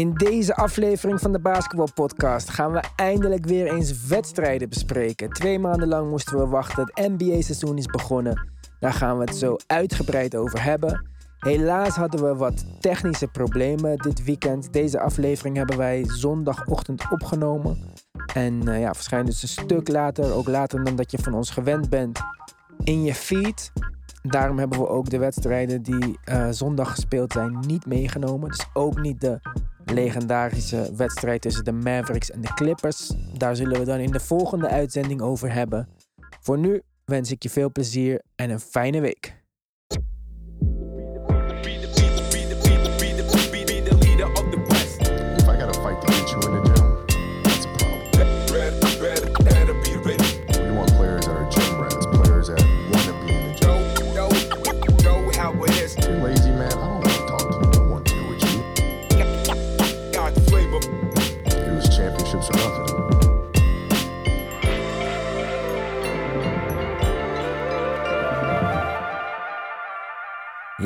In deze aflevering van de Basketball Podcast gaan we eindelijk weer eens wedstrijden bespreken. Twee maanden lang moesten we wachten. Het NBA-seizoen is begonnen. Daar gaan we het zo uitgebreid over hebben. Helaas hadden we wat technische problemen dit weekend. Deze aflevering hebben wij zondagochtend opgenomen. En uh, ja, verschijnt dus een stuk later, ook later dan dat je van ons gewend bent, in je feed. Daarom hebben we ook de wedstrijden die uh, zondag gespeeld zijn niet meegenomen. Dus ook niet de legendarische wedstrijd tussen de Mavericks en de Clippers. Daar zullen we dan in de volgende uitzending over hebben. Voor nu wens ik je veel plezier en een fijne week.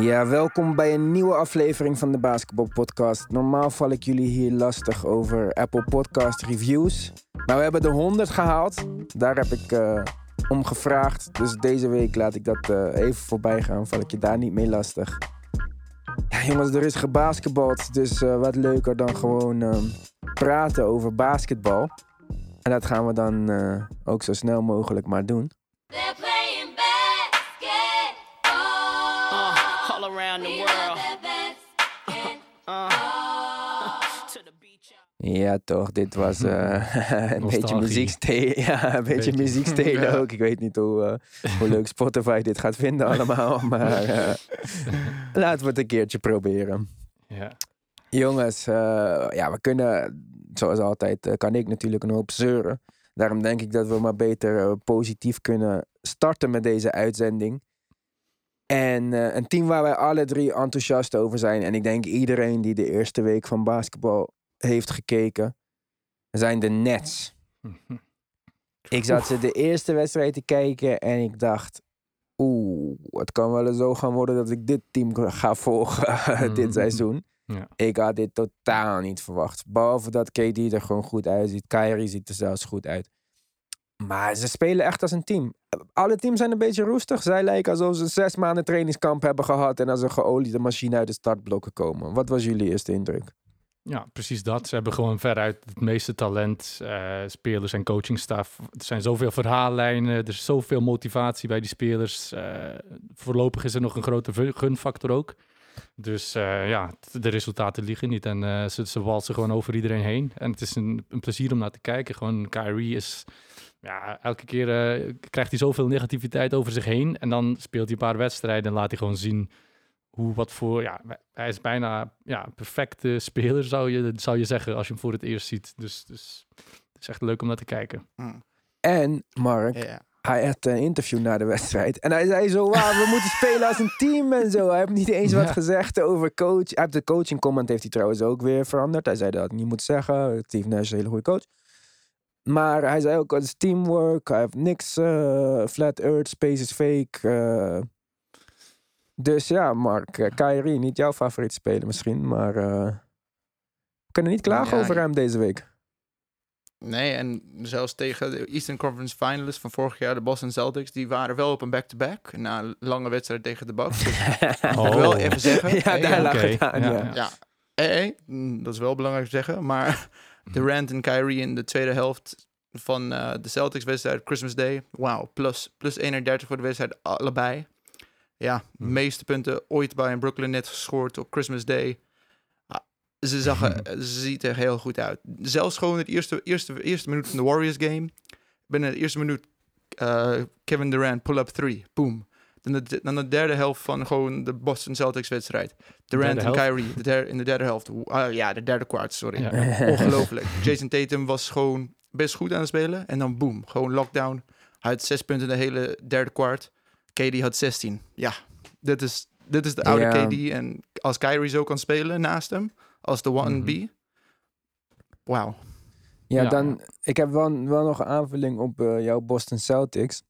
Ja, welkom bij een nieuwe aflevering van de Basketball Podcast. Normaal val ik jullie hier lastig over Apple Podcast reviews. Maar we hebben de 100 gehaald. Daar heb ik eh, om gevraagd. Dus deze week laat ik dat eh, even voorbij gaan. Val ik je daar niet mee lastig. Ja, jongens, er is gebasketbald. Dus eh, wat leuker dan gewoon praten over basketbal. En dat gaan we dan ook zo snel mogelijk maar doen. Around the world. Ja, toch. Dit was eh, een beetje Nostalgie. muziek stelen. Ja, een beetje Beetje. muziek stelen Ja. ook. Ik weet niet hoe, eh, hoe leuk Spotify dit gaat vinden allemaal. Maar eh, laten we het een keertje proberen. Ja. Jongens, eh, ja, we kunnen, zoals altijd, kan ik natuurlijk een hoop zeuren. Daarom denk ik dat we maar beter positief kunnen starten met deze uitzending. En eh, een team waar wij alle drie enthousiast over zijn. En ik denk iedereen die de eerste week van basketbal heeft gekeken, zijn de Nets. Ik zat ze de eerste wedstrijd te kijken en ik dacht... Oeh, het kan wel eens zo gaan worden dat ik dit team ga volgen dit Mhm. seizoen. Ja. Ik had dit totaal niet verwacht. Behalve dat KD er gewoon goed uitziet. Kyrie ziet er zelfs goed uit. Maar ze spelen echt als een team. Alle teams zijn een beetje roestig. Zij lijken alsof ze zes maanden trainingskamp hebben gehad... en als een geoliede machine uit de startblokken komen. Wat was jullie eerste indruk? ja, precies dat. Ze hebben gewoon veruit het meeste talent. eh, spelers en coachingstaf. Er zijn zoveel verhaallijnen. Er is zoveel motivatie bij die spelers. Eh, voorlopig is er nog een grote gunfactor ook. Dus eh, ja, de resultaten liegen niet. En ze, ze walsen gewoon over iedereen heen. En het is een, een plezier om naar te kijken. Gewoon Kyrie is... Ja, elke keer eh, krijgt hij zoveel negativiteit over zich heen. En dan speelt hij een paar wedstrijden en laat hij gewoon zien hoe wat voor. Ja, hij is bijna ja, perfecte speler, zou je, zou je zeggen, als je hem voor het eerst ziet. Dus, dus het is echt leuk om naar te kijken. En, Mark, hij had een interview na de wedstrijd. En hij zei zo, wauw, we moeten spelen als een team en zo. Hij heeft niet eens wat Ja. gezegd over coach. Hij heeft de coaching comment heeft hij trouwens ook weer veranderd. Hij zei dat hij niet moet zeggen. Steve Nash is een hele goede coach. Maar hij zei ook, het is teamwork. Hij heeft niks, eh, flat earth, space is fake. eh. dus ja, Mark, eh, Kyrie, niet jouw favoriet speler misschien. Maar eh, we kunnen niet klagen Ja, over hem deze week. Nee, en zelfs tegen de Eastern Conference Finalists van vorig jaar, de Boston Celtics, die waren wel op een back-to-back na een lange wedstrijd tegen de Bucks. Dus Oh. ik wil even zeggen, ja, hey, daar ja, lag het aan, Ja, ja. ja. ja, hey, hey, mm, dat is wel belangrijk te zeggen, maar Durant en Kyrie in de tweede helft van eh, de Celtics-wedstrijd Christmas Day, wauw, plus, plus 31 voor de wedstrijd, allebei. Ja, Hmm. meeste punten ooit bij een Brooklyn net gescoord op Christmas Day. Ah, Ze, zagen, ze ziet er heel goed uit. Zelfs gewoon het eerste, eerste, eerste minuut van de Warriors game. Binnen de eerste minuut eh, Kevin Durant pull-up three. Boom. Dan de, dan de derde helft van gewoon de Boston Celtics wedstrijd. Durant en Kyrie de der- in de derde helft. Ah, ja, de derde kwart, sorry. Ja. Ongelooflijk. Jason Tatum was gewoon best goed aan het spelen. En dan boom, gewoon lockdown. Hij had zes punten in de hele derde kwart. KD had 16. Ja, dit is, dit is de oude. KD. En als Kyrie zo kan spelen naast hem, als de 1B. Mhm. Wauw. Ja, Ja. dan, ik heb wel, wel nog een aanvulling op eh, jouw Boston Celtics.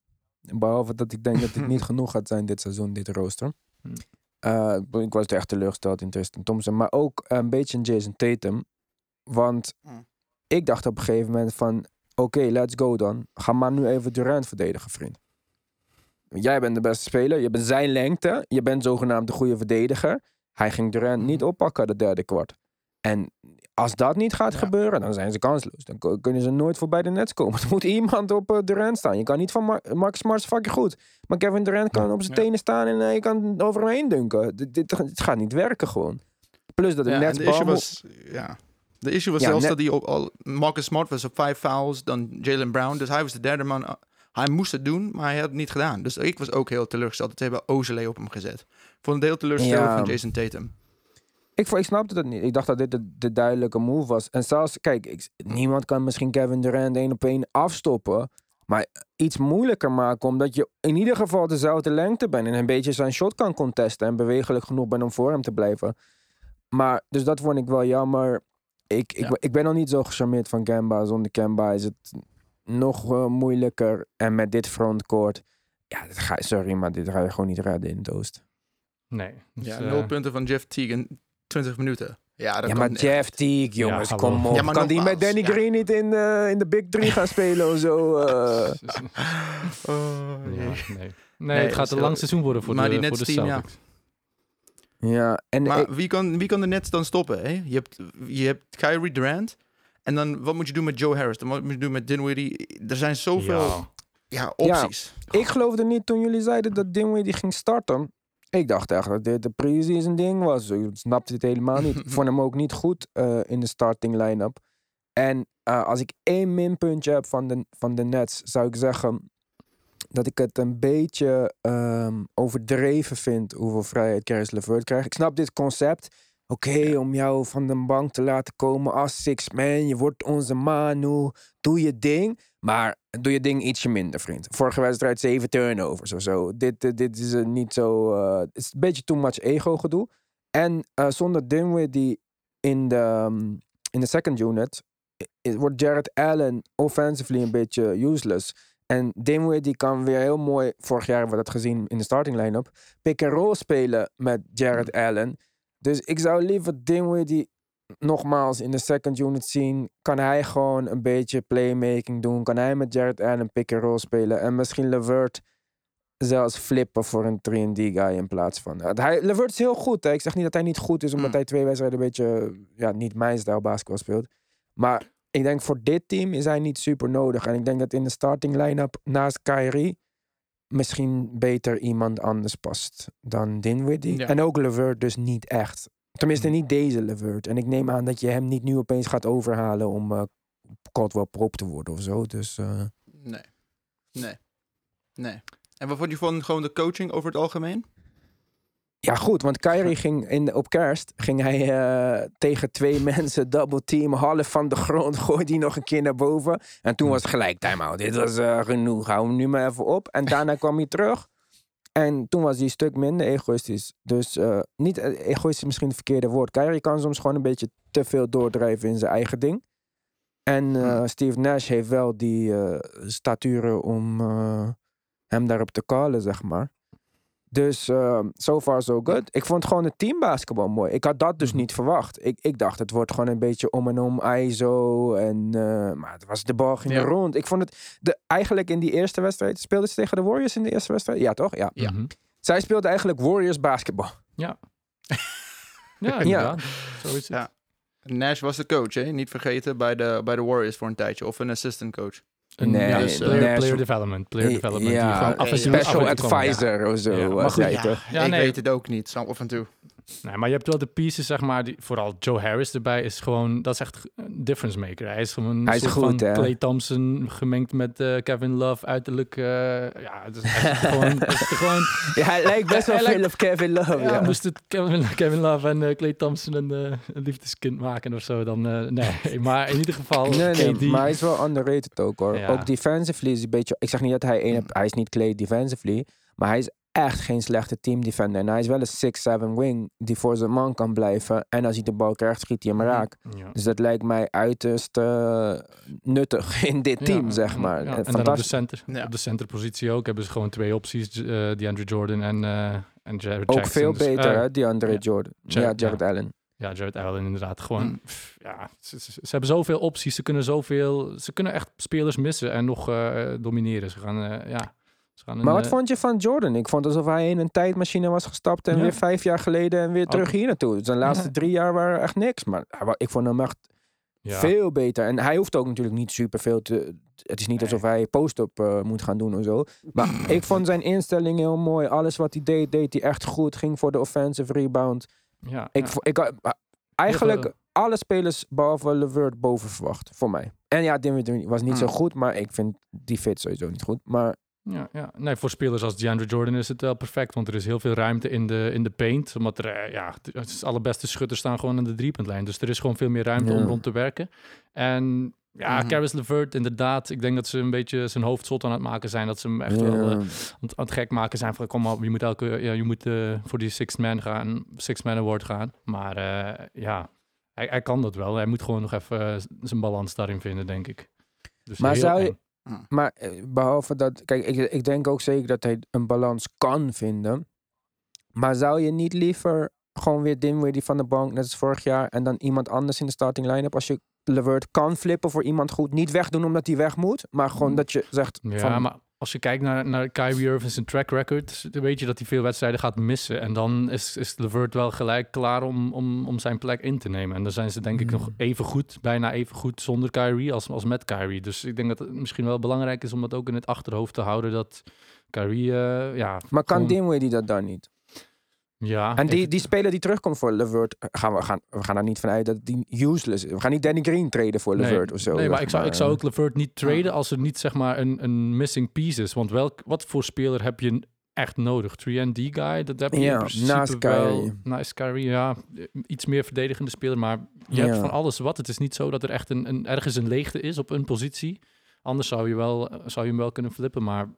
Behalve dat ik denk dat het niet genoeg gaat zijn dit seizoen, dit rooster. Hmm. Eh, ik was echt teleurgesteld in Tristan Thompson. Maar ook een beetje in Jason Tatum. Want Mm. ik dacht op een gegeven moment van... Oké, let's go dan. Ga maar nu even Durant verdedigen, vriend. Jij bent de beste speler. Je bent zijn lengte. Je bent zogenaamd de goede verdediger. Hij ging Durant niet Mhm. oppakken de derde kwart. En als dat niet gaat Ja. gebeuren, dan zijn ze kansloos. Dan kunnen ze nooit voorbij de nets komen. Er moet iemand op eh, Durant staan. Je kan niet van Mar Marcus Smart fucking goed. Maar Kevin Durant kan op zijn Ja. tenen staan en eh, je kan over hem heen dunken. Dit, gaat niet werken gewoon. Plus dat de Ja, en Nets de issue was, ja. De issue was zelfs net- dat hij op al, Marcus Smart was op vijf fouls, dan Jalen Brown. Dus hij was de derde man. Hij moest het doen, maar hij had het niet gedaan. Dus ik was ook heel teleurgesteld. Dat ze hebben Ozele op hem gezet. Ik vond het heel teleurstellend Ja. van Jason Tatum. Ik, vo- ik snapte dat niet. Ik dacht dat dit de, de duidelijke move was. En zelfs, kijk, ik, niemand kan misschien Kevin Durant één op één afstoppen. Maar iets moeilijker maken, omdat je in ieder geval dezelfde lengte bent. En een beetje zijn shot kan contesten. En bewegelijk genoeg bent om voor hem te blijven. Maar, dus dat vond ik wel jammer. Ik, ik, Ja. ik ben nog niet zo gecharmeerd van Kemba. Zonder Kemba is het nog eh, moeilijker. En met dit frontcourt. Ja, dit ga, sorry, maar dit ga je gewoon niet redden in het oosten. Nee. Dus, Ja, eh, nul punten van Jeff Teague in 20 minuten. Ja, dat Ja, kan maar echt. Jeff Teague, jongens, kom op. Ja, kan die met Danny ja. Green niet in, eh, in de Big Three gaan spelen of zo? eh? Oh, nee. nee, Nee, het gaat een lang seizoen worden voor maar de, die voor de Nets team, ja. Celtics. ja, en Maar ik- wie, kan, wie kan de Nets dan stoppen? Hè? Je, hebt, je hebt Kyrie Durant. En dan wat moet je doen met Joe Harris? Dan wat moet je doen met Dinwiddie? Er zijn zoveel ja. Ja. opties. ik geloofde niet toen jullie zeiden dat Dinwiddie ging starten. Ik dacht echt dat dit de pre-season ding was. Ik snapte het helemaal niet. Ik vond hem ook niet goed eh, in de starting line-up. En eh, als ik één minpuntje heb van de, van de Nets, zou ik zeggen dat ik het een beetje ehm, overdreven vind hoeveel vrijheid Caris LeVert krijgt. Ik snap dit concept. Oké, om jou van de bank te laten komen als six man. Je wordt onze Manu. Doe je ding. Maar doe je ding ietsje minder, vriend. Vorige wedstrijd zeven turnovers of zo. Dit, eh, dit is eh, niet zo... eh, Het is een beetje too much ego gedoe. En eh, zonder Dinwiddie in de, ehm, in de second unit... wordt Jared Allen offensively een beetje useless. En Dinwiddie kan weer heel mooi... Vorig jaar hebben we dat gezien in de starting line-up. Pick-and-roll spelen met Jared Allen. Dus ik zou liever Dinwiddie nogmaals in de second unit zien. Kan hij gewoon een beetje playmaking doen. Kan hij met Jared Allen pick-and-roll spelen. En misschien Levert zelfs flippen voor een 3D-guy in plaats van... Uh, Hij, Levert is heel goed. Hè? Ik zeg niet dat hij niet goed is, omdat Mm. hij twee wedstrijden een beetje... Ja, niet mijn stijl basketbal speelt. Maar ik denk voor dit team is hij niet super nodig. En ik denk dat in de starting line-up naast Kyrie... misschien beter iemand anders past dan Dinwiddie. Ja. En ook Levert dus niet echt. Tenminste, niet deze Levert. En ik neem aan dat je hem niet nu opeens gaat overhalen om eh Caldwell Prop te worden of zo. Dus eh, Nee. Nee. Nee. En wat vond je van gewoon de coaching over het algemeen? Ja, goed. Want Kyrie ging in, op kerst ging hij eh, tegen twee mensen double team, half van de grond, gooide hij nog een keer naar boven. En toen was het gelijk time-out. Dit was eh, genoeg. Hou hem nu maar even op. En daarna kwam hij terug. En toen was hij een stuk minder egoïstisch. Dus eh, niet egoïstisch is misschien het verkeerde woord. Kyrie kan soms gewoon een beetje te veel doordrijven in zijn eigen ding. En Steve Nash heeft wel die staturen om hem daarop te callen, zeg maar. Dus eh, so far so good. Ik vond gewoon het teambasketbal mooi. Ik had dat dus niet verwacht. Ik, ik dacht, het wordt gewoon een beetje om en om ISO. En, eh, maar het was de bal ging Ja. rond. Ik vond het de, eigenlijk in die eerste wedstrijd. Speelden ze tegen de Warriors in de eerste wedstrijd? Ja, toch? Ja. Ja. Mhm. Zij speelden eigenlijk Warriors basketbal. Ja. ja. Zo is het. Ja. Nash was de coach, hè? Niet vergeten bij de, bij de Warriors voor een tijdje. Of een assistant coach. Een, Nee, ja, dus, player, player development. Player Eh, development. ja, die gewoon oké, af en toe- ja. af en Special komen. advisor of zo. Ja, maar goed, ja? Ja, ik nee. weet het ook niet, snap af en toe. Nee, maar je hebt wel de pieces, zeg maar, die, vooral Joe Harris erbij is gewoon, dat is echt een difference maker. Hij is gewoon een Hij is goed, van hè? Clay Thompson gemengd met eh, Kevin Love, uiterlijk, eh, ja, het is gewoon, het is gewoon Ja, hij lijkt best wel veel op Kevin Love. ja, Ja, moest het Kevin, Kevin Love en eh, Clay Thompson een, eh, liefdeskind maken of zo, dan eh, nee. Maar in ieder geval, Nee, nee, KD, maar hij is wel underrated ook hoor. Ja. Ook defensively is hij een beetje... Ik zeg niet dat hij één... Mm. Hij is niet Clay defensively. Maar hij is echt geen slechte team defender. En hij is wel een 6-7 wing die voor zijn man kan blijven. En als hij de bal krijgt, schiet hij hem Mhm. raak. ja. Dus dat lijkt mij uiterst eh, nuttig in dit team, Ja, zeg maar. ja, en dan op de, center, Ja. op de centerpositie ook hebben ze gewoon twee opties, uh, DeAndre Jordan en, eh en Jared Ook Jackson. veel Dus, beter, eh, hè, ja. Jordan. Jared- ja, Jared Allen. Ja, Jared Allen inderdaad. Gewoon, Mm. pff, ja, ze, ze- ze hebben zoveel opties. Ze kunnen zoveel... Ze kunnen echt spelers missen en nog eh, domineren. Ze gaan, eh, ja... Een, Maar wat eh, vond je van Jordan? Ik vond alsof hij in een tijdmachine was gestapt en Ja. weer vijf jaar geleden en weer terug hier naartoe. Zijn laatste Ja. drie jaar waren echt niks. Maar ik vond hem echt ja. veel beter. En hij hoeft ook natuurlijk niet superveel te... Het is niet Nee. alsof hij post-up eh, moet gaan doen of zo. Maar ik vond zijn instelling heel mooi. Alles wat hij deed, deed hij echt goed. Ging voor de offensive rebound. Ja, Ik, ik, eigenlijk alle spelers behalve Levert boven verwacht, voor mij. En ja, Dinwiddie was niet zo Hmm. goed, maar ik vind die fit sowieso niet goed. Maar Ja, ja. Nee, voor spelers als DeAndre Jordan is het wel perfect, want er is heel veel ruimte in de, in de paint. Omdat er, eh, ja, de allerbeste schutters staan gewoon aan de driepuntlijn. Dus er is gewoon veel meer ruimte Ja. om rond te werken. En ja, Mhm. Caris LeVert, inderdaad. Ik denk dat ze een beetje zijn hoofd zot aan het maken zijn. Dat ze hem echt wel eh, aan, het- aan het gek maken zijn van kom op, je moet elke, ja, je moet eh, voor die six man gaan, six man award gaan. Maar ja, hij, hij kan dat wel. Hij moet gewoon nog even zijn balans daarin vinden, denk ik. Dus Maar zou je- eng. maar eh, behalve dat, kijk, ik, ik denk ook zeker dat hij een balans kan vinden. Maar zou je niet liever gewoon weer Dinwiddie van de bank, net als vorig jaar, en dan iemand anders in de starting line-up als je Levert kan flippen voor iemand goed. Niet wegdoen omdat hij weg moet, maar gewoon dat je zegt Ja, van, maar als je kijkt naar, naar Kyrie Irving zijn track record, dan weet je dat hij veel wedstrijden gaat missen. En dan is, is Levert wel gelijk klaar om, om, om zijn plek in te nemen. En dan zijn ze denk ik nog Mm. even goed, bijna even goed zonder Kyrie als, als met Kyrie. Dus ik denk dat het misschien wel belangrijk is om dat ook in het achterhoofd te houden dat Kyrie, eh, ja... maar kan gewoon- Dinwiddie dat dan niet? Ja, En die, die speler die terugkomt voor Levert, gaan we, gaan, we gaan er niet vanuit dat die useless is. We gaan niet Danny Green traden voor Nee, Levert of zo. Nee, maar ik zou, ik zou ook Levert niet Ja. traden als er niet zeg maar een, een missing piece is. Want welk, wat voor speler heb je echt nodig? 3D guy, dat heb je Ja, in principe naast wel. Naast Kyrie, ja. Iets meer verdedigende speler, maar je Ja. hebt van alles wat. Het is niet zo dat er echt een, een, ergens een leegte is op een positie. Anders zou je, wel, zou je hem wel kunnen flippen, maar...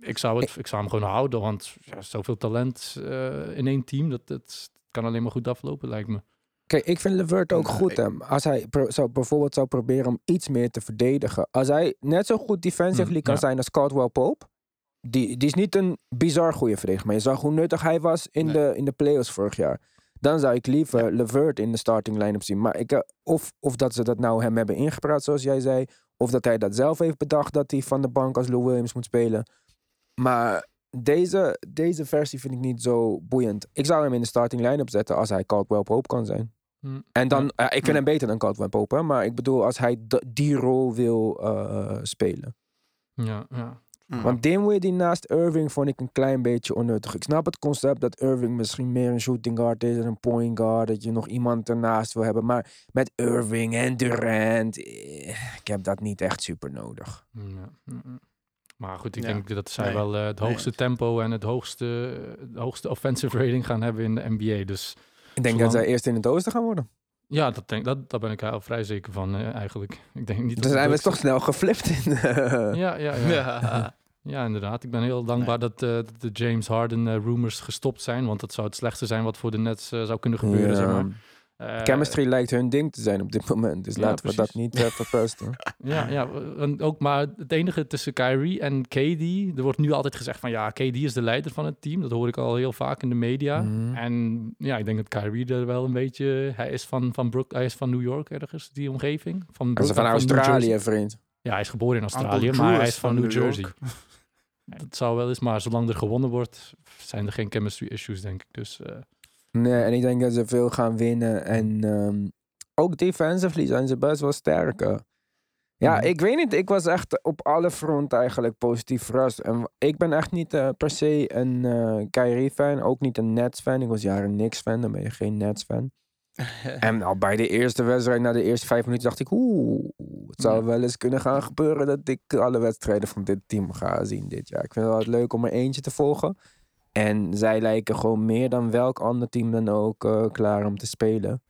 Ik zou, het, ik zou hem gewoon houden, want ja, zoveel talent eh, in één team, dat, dat kan alleen maar goed aflopen, lijkt me. Kijk, ik vind Levert ook goed. Hè. Als hij pro- zou, bijvoorbeeld zou proberen om iets meer te verdedigen. Als hij net zo goed defensively Mm, kan ja. zijn als Caldwell Pope. Die, die is niet een bizar goede verdediger. Maar je zag hoe nuttig hij was in, Nee. de, in de playoffs vorig jaar. Dan zou ik liever Levert in de starting line-up zien. Maar ik, eh, of, of dat ze dat nou hem hebben ingepraat, zoals jij zei. Of dat hij dat zelf heeft bedacht dat hij van de bank als Lou Williams moet spelen. Maar deze, deze versie vind ik niet zo boeiend. Ik zou hem in de starting line-up zetten als hij Caldwell Pope kan zijn. Hm. En dan, Ja. eh, ik vind hem beter dan Caldwell Pope, hè, maar ik bedoel als hij d- die rol wil eh, spelen. Ja, ja. Mm. Want Dinwiddie naast Irving vond ik een klein beetje onnuttig. Ik snap het concept dat Irving misschien meer een shooting guard is en een point guard, dat je nog iemand ernaast wil hebben. Maar met Irving en Durant, eh, ik heb dat niet echt super nodig. Ja. Maar goed, ik Ja. denk dat zij Nee. wel eh, het Nee, hoogste tempo en het hoogste, de hoogste offensive rating gaan hebben in de NBA. Dus Ik denk Zolang- dat zij eerst in het oosten gaan worden. ja, dat denk, dat, daar ben ik heel vrij zeker van eh, eigenlijk. Ik denk niet dat Dan het zijn we toch snel geflipt in. eh, Ja, ja, ja. ja. Ja. inderdaad. Ik ben heel dankbaar dat, eh, dat de James Harden eh, rumors gestopt zijn. Want dat zou het slechtste zijn wat voor de Nets zou kunnen gebeuren. Ja. Zeg maar. Eh, Chemistry lijkt hun ding te zijn op dit moment. Dus Ja, laten we dat niet uh, verpesten. Ja, ja en ook maar het enige tussen Kyrie en KD. Er wordt nu altijd gezegd van ja, KD is de leider van het team. Dat hoor ik al heel vaak in de media. Mhm. En ja, ik denk dat Kyrie er wel een beetje. Hij is van, van, Brook, hij is van New York ergens, die omgeving. Van, van Jersey. Australië, vriend. Ja, hij is geboren in Australië, maar hij is van, van New New Jersey. Dat zou wel eens, maar zolang er gewonnen wordt, zijn er geen chemistry issues, denk ik. Dus eh, Nee, en ik denk dat ze veel gaan winnen. En ehm, ook defensively zijn ze best wel sterker. Ja, Mhm. ik weet niet. Ik was echt op alle fronten eigenlijk positief verrast. En ik ben echt niet eh, per se een eh Kyrie-fan. Ook niet een Nets-fan. Ik was jaren Knicks-fan. Dan ben je geen Nets-fan. En al bij de eerste wedstrijd, na de eerste vijf minuten, dacht ik... Oeh, het zou wel eens kunnen gaan gebeuren... dat ik alle wedstrijden van dit team ga zien dit jaar. Ik vind het wel leuk om er eentje te volgen. En zij lijken gewoon meer dan welk ander team dan ook eh, klaar om te spelen.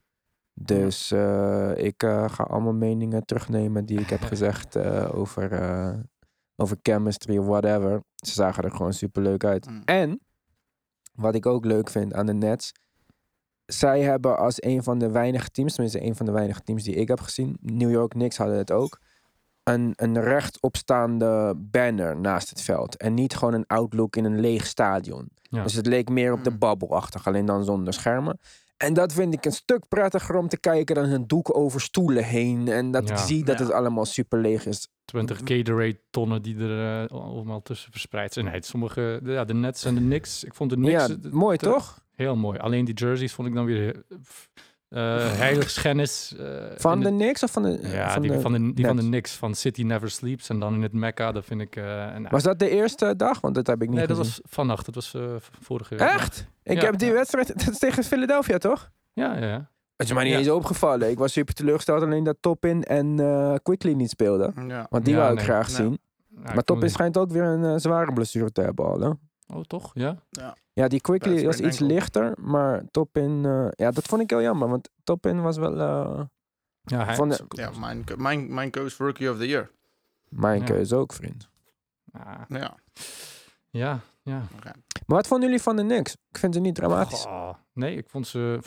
Dus eh, ik eh, ga allemaal meningen terugnemen die ik heb gezegd over, over chemistry of whatever. Ze zagen er gewoon super leuk uit. Mm. En wat ik ook leuk vind aan de Nets. Zij hebben als een van de weinige teams, tenminste een van de weinige teams die ik heb gezien, New York Knicks hadden het ook, een, een rechtopstaande banner naast het veld. En niet gewoon een outlook in een leeg stadion. Ja. Dus het leek meer op de Mm. babbelachtig, alleen dan zonder schermen. En dat vind ik een stuk prettiger om te kijken dan een doek over stoelen heen. En dat ik zie dat Ja. het allemaal super leeg is. 20 Gatorade tonnen die er eh, allemaal tussen verspreid zijn. Nee, sommige, de, ja, de Nets en de Knicks. Ik vond de Knicks ja, mooi te- toch? heel mooi. Alleen die jerseys vond ik dan weer eh, f- eh heiligschennis. eh, Van de Knicks of van de... Ja, van die, de, van de, die van de? Knicks, van City Never Sleeps. En dan in het Mecca, dat vind ik... eh, en, Was dat de eerste dag? Want dat heb ik niet nee, dat was vannacht. Dat was eh, vorige... Echt? Ik Ja. heb die wedstrijd... Dat is tegen Philadelphia, toch? Ja, ja, ja. Het is mij niet Ja. eens opgevallen. Ik was super teleurgesteld alleen dat Topin en eh Quickly niet speelden. Ja. Want die Ja, wou ik nee. graag zien. Ja, maar Topin schijnt ook weer een zware blessure te hebben al, hè? Oh, toch? Ja? Ja, die Quickly Ja, was iets enkel. lichter, maar Topin... eh, ja, dat vond ik heel jammer, want Topin was wel eh, Ja, hij Ja, mijn, mijn, mijn coach Rookie of the Year. mijn Ja. keuze ook, vriend. Ja, Ja. Ja. Maar wat vonden jullie van de Knicks? Ik vind ze niet dramatisch. Goh, nee, ik vond ze...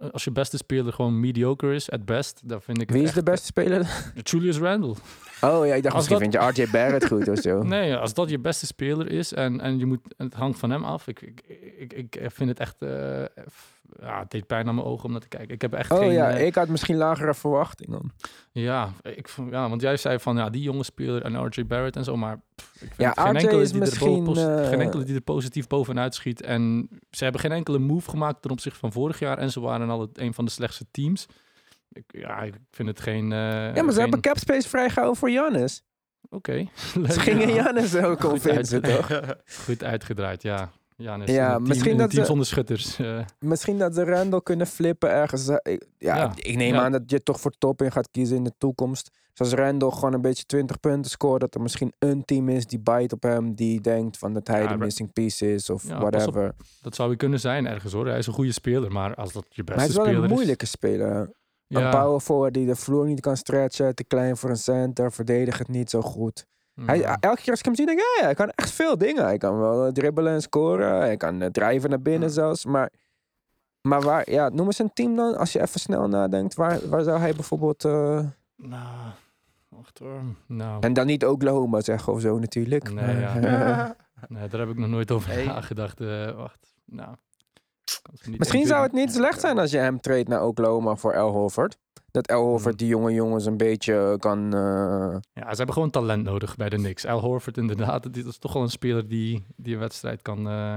eh, Als je beste speler gewoon mediocre is, at best, dan vind ik Wie is echt- de beste speler? Julius Randle. Oh ja, ik dacht Als misschien vind je RJ Barrett goed of zo. Nee, als dat je beste speler is en, en je moet, het hangt van hem af. Ik, ik, ik, ik vind het echt, eh, f- ja, het deed pijn aan mijn ogen om naar te kijken. Ik heb echt Oh geen, ja, eh, ik had misschien lagere verwachtingen. ja, ik, vond- ja, want jij zei van, ja, die jonge speler en RJ Barrett en zo, maar pff, ik vind Ja, geen, RJ enkele is die er misschien, pos- geen enkele die er positief bovenuit schiet. En ze hebben geen enkele move gemaakt ten opzichte van vorig jaar en ze waren al het, een van de slechtste teams. Ik, ja, ik vind het geen... eh, Ja, maar ze geen- hebben capspace vrijgehouden voor Jannis. Oké. Ze gingen Jannis ook uit. toch? Goed uitgedraaid, ja. Ja, Ja, team, misschien dat team ze- zonder schutters. eh. Misschien dat ze Randall kunnen flippen ergens. Eh, ik- Ja, Ja. ik neem Ja. aan dat je toch voor top in gaat kiezen in de toekomst. Dus als Randall gewoon een beetje 20 punten scoort, dat er misschien een team is die bijt op hem, die denkt van dat hij de missing piece is of op. whatever. Dat zou hij kunnen zijn ergens hoor. Hij is een goede speler, maar als dat je beste hij is wel speler een moeilijke speler. is... Een power forward die de vloer niet kan stretchen, te klein voor een center, verdedigt het niet zo goed. Hij, ja. elke keer als ik hem zie, denk ik, ja, ja, hij kan echt veel dingen. Hij kan wel eh, dribbelen en scoren. Hij kan eh, drijven naar binnen zelfs. Maar, maar waar, ja, noem eens een team dan, als je even snel nadenkt. Waar, waar zou hij bijvoorbeeld... eh, Nou, wacht hoor. Nou, en dan niet Oklahoma zeggen of zo natuurlijk. Nee, ja. Nee, daar heb ik nog nooit over nagedacht. wacht, nou. Misschien zou het niet slecht zijn als je hem treedt naar Oklahoma voor El Horford. Dat El Horford Hmm. die jonge jongens een beetje kan... eh, Ja, ze hebben gewoon talent nodig bij de Knicks. Al Horford inderdaad, dit is toch wel een speler die, die een wedstrijd kan eh,